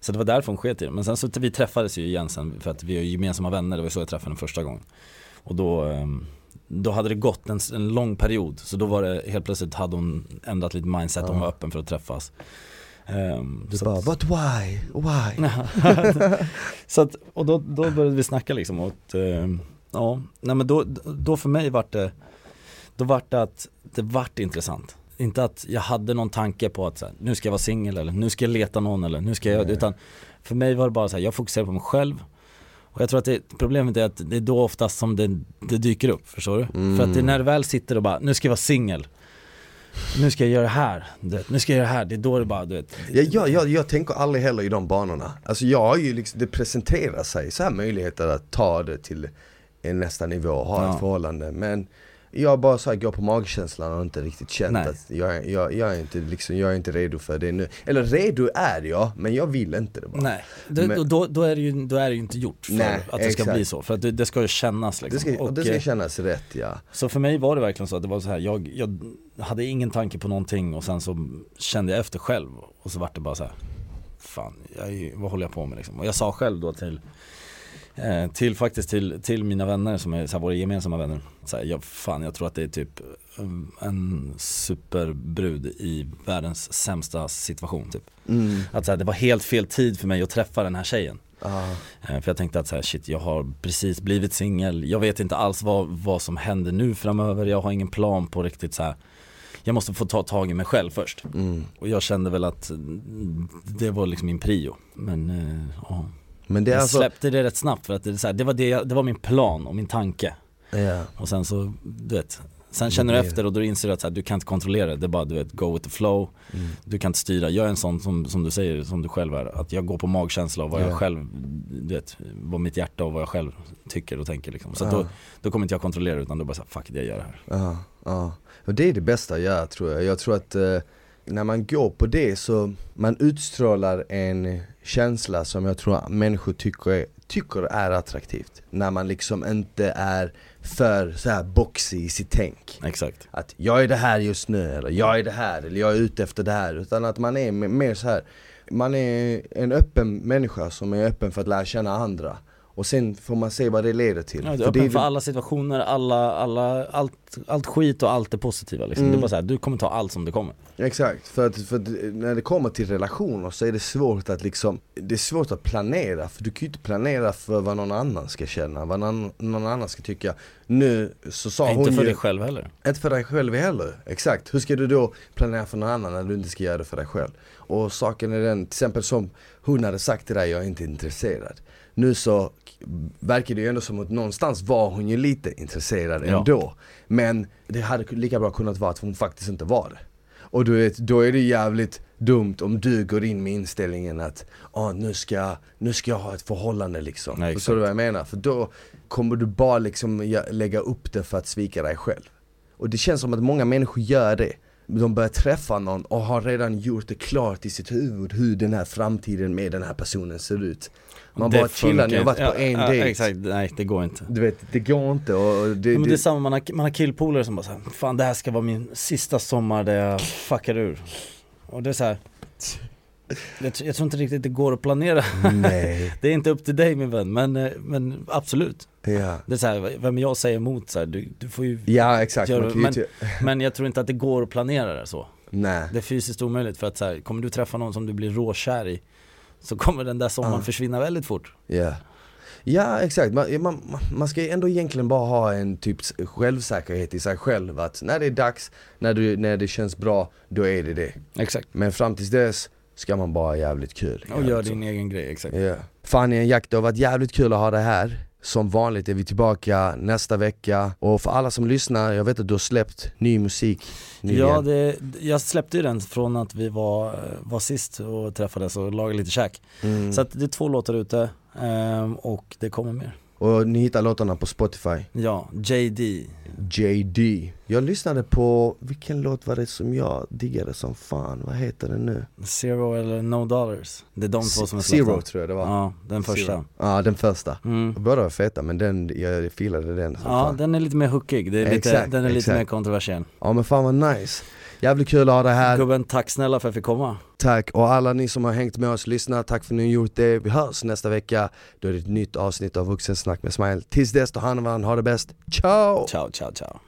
Så det var därför hon sket i det. Men sen så vi träffades ju igen sen för att vi är gemensamma vänner, det var så jag träffade henne första gången. Och då, ehm, då hade det gått en, en lång period, så då var det helt plötsligt hade hon ändrat lite mindset, hon Ah. var öppen för att träffas. Ehm, Du bara, but why? Why? *laughs* *laughs* så att, och då, då började vi snacka liksom och eh, ja, nej men då, då för mig vart det, då vart det att det vart intressant. Inte att jag hade någon tanke på att så här, nu ska jag vara singel eller nu ska jag leta någon eller nu ska jag, Nej. utan för mig var det bara så här, jag fokuserar på mig själv och jag tror att det, problemet är att det är då oftast som det, det dyker upp, förstår du? Mm. För att det är när du väl sitter och bara, nu ska jag vara singel nu ska jag göra det här, vet, nu ska jag göra det här, det är då det bara, du vet Jag, jag, jag, jag tänker aldrig heller i de banorna. Alltså jag har ju liksom, det presenterar sig så här möjligheter att ta det till en nästa nivå och ha Ja. ett förhållande. Men jag bara så här, går på magkänslan och inte riktigt känt Nej. att jag, jag, jag, är inte liksom, jag är inte redo för det nu. Eller redo är jag, men jag vill inte det bara. Nej, det, Men- då, då, är det ju, då är det ju inte gjort för Nej, att det ska exakt. bli så. För att det, det ska ju kännas liksom. Det ska, och det ska eh, kännas rätt ja. Så för mig var det verkligen så att det var så här, jag, jag hade ingen tanke på någonting och sen så kände jag efter själv och så vart det bara så här. Fan, jag, vad håller jag på med liksom? Och jag sa själv då till till faktiskt till, till mina vänner som är så här, våra gemensamma vänner. Så här, jag, fan jag tror att det är typ um, en superbrud i världens sämsta situation typ. Mm. Att så här, det var helt fel tid för mig att träffa den här tjejen. Eh, För jag tänkte att så här, shit jag har precis blivit singel, jag vet inte alls vad, vad som händer nu framöver, jag har ingen plan på riktigt så här. Jag måste få ta tag i mig själv först. Mm. Och jag kände väl att det var liksom min prio. Men eh, ja, Men det är jag alltså, släppte det rätt snabbt för att det, här, det, var det, jag- det var min plan och min tanke. ja. Och sen så, du vet, sen känner du det. efter och då inser du att här, du kan inte kontrollera det, det är bara du vet, go with the flow. Mm. Du kan inte styra, jag är en sån som, som du säger, som du själv är, att jag går på magkänsla och vad Ja. jag själv, du vet, vad mitt hjärta och vad jag själv tycker och tänker liksom. Så Ja. då, då kommer inte jag kontrollera det, utan då bara så här, fuck it, jag gör det här. Ja, ja. Och det är det bästa göra tror jag. Jag tror att eh, när man går på det så man utstrålar en känsla som jag tror människor tycker är, tycker är attraktivt. När man liksom inte är för så här boxig i sitt tänk. Exakt. Att jag är det här just nu, eller jag är det här, eller jag är ute efter det här. Utan att man är mer så här. man är en öppen människa som är öppen för att lära känna andra. Och sen får man se vad det leder till. Ja, du är För det öppen är för alla situationer, alla, alla, allt, allt skit och allt det positiva liksom. Mm. Det är bara så här, du kommer ta allt som det kommer. Exakt, för att, för att när det kommer till relationer så är det svårt att liksom Det är svårt att planera, för du kan ju inte planera för vad någon annan ska känna, vad någon, någon annan ska tycka Nu så sa hon inte för ju, dig själv heller. inte för dig själv heller, exakt Hur ska du då planera för någon annan när du inte ska göra det för dig själv? Och saken är den, till exempel som hon hade sagt till dig, jag är inte intresserad Nu så verkar det ju ändå som att någonstans var hon ju lite intresserad Ja. ändå Men det hade lika bra kunnat vara att hon faktiskt inte var det och du vet, då är det jävligt dumt om du går in med inställningen att ah, nu, ska, nu ska jag ha ett förhållande liksom. Nej, Förstår du vad jag menar? För då kommer du bara liksom lägga upp det för att svika dig själv. Och det känns som att många människor gör det. De börjar träffa någon och har redan gjort det klart i sitt huvud hur den här framtiden med den här personen ser ut. Man Det bara chillar, ni har varit på inte. en ja. Ja, exakt, nej det går inte. Du vet, det går inte och det, Ja, men det är samma, man har, man har killpolare som bara såhär, fan det här ska vara min sista sommar där jag fuckar ur. Och det är så här. Jag, jag tror inte riktigt det går att planera. nej, *laughs* Det är inte upp till dig min vän, men, eh, men absolut. ja. Det är så här, vem jag säger emot så här, du, du får ju Ja exakt, Gör- man kan ju men- *laughs* Men jag tror inte att det går att planera det så. nej. Det är fysiskt omöjligt för att så här, kommer du träffa någon som du blir råkär i Så kommer den där sommaren Ja. försvinna väldigt fort. Ja, ja exakt. Man, man, man ska ändå egentligen bara ha en typ självsäkerhet i sig själv att när det är dags, när, du, när det känns bra, då är det det. Exakt. Men fram tills dess ska man bara ha jävligt kul. Och gör din egen grej, exakt. Ja. Fanny och Jack, det har varit jävligt kul att ha det här. Som vanligt är vi tillbaka nästa vecka. Och för alla som lyssnar, jag vet att du har släppt ny musik nyligen. Ja, det, jag släppte ju den från att vi var, var sist och träffades och lagade lite käk. Mm. Så att det är två låtar ute ehm, och det kommer mer. Och ni hittar låtarna på Spotify. Ja, JD. JD. Jag lyssnade på, vilken låt var det som jag diggade som fan? Vad heter den nu? Zero eller No Dollars. Det är de två som är Zero släppta. tror jag det var. Ja, den första. Zero. Ja, den första. Mm. Båda var feta men den, jag filade den som Ja, fan. den är lite mer hookig. Det är lite, Exakt, den är lite exakt. mer kontroversiell. Ja men fan vad nice. Jävligt kul att ha det här. Gubben, tack snälla för att jag fick komma. Tack och alla ni som har hängt med oss, lyssna, tack för att ni har gjort det. Vi hörs nästa vecka. Då är det ett nytt avsnitt av Vuxensnack med Smile. Tills dess, ta hand om varandra, ha det bäst. Ciao! Ciao, ciao, ciao.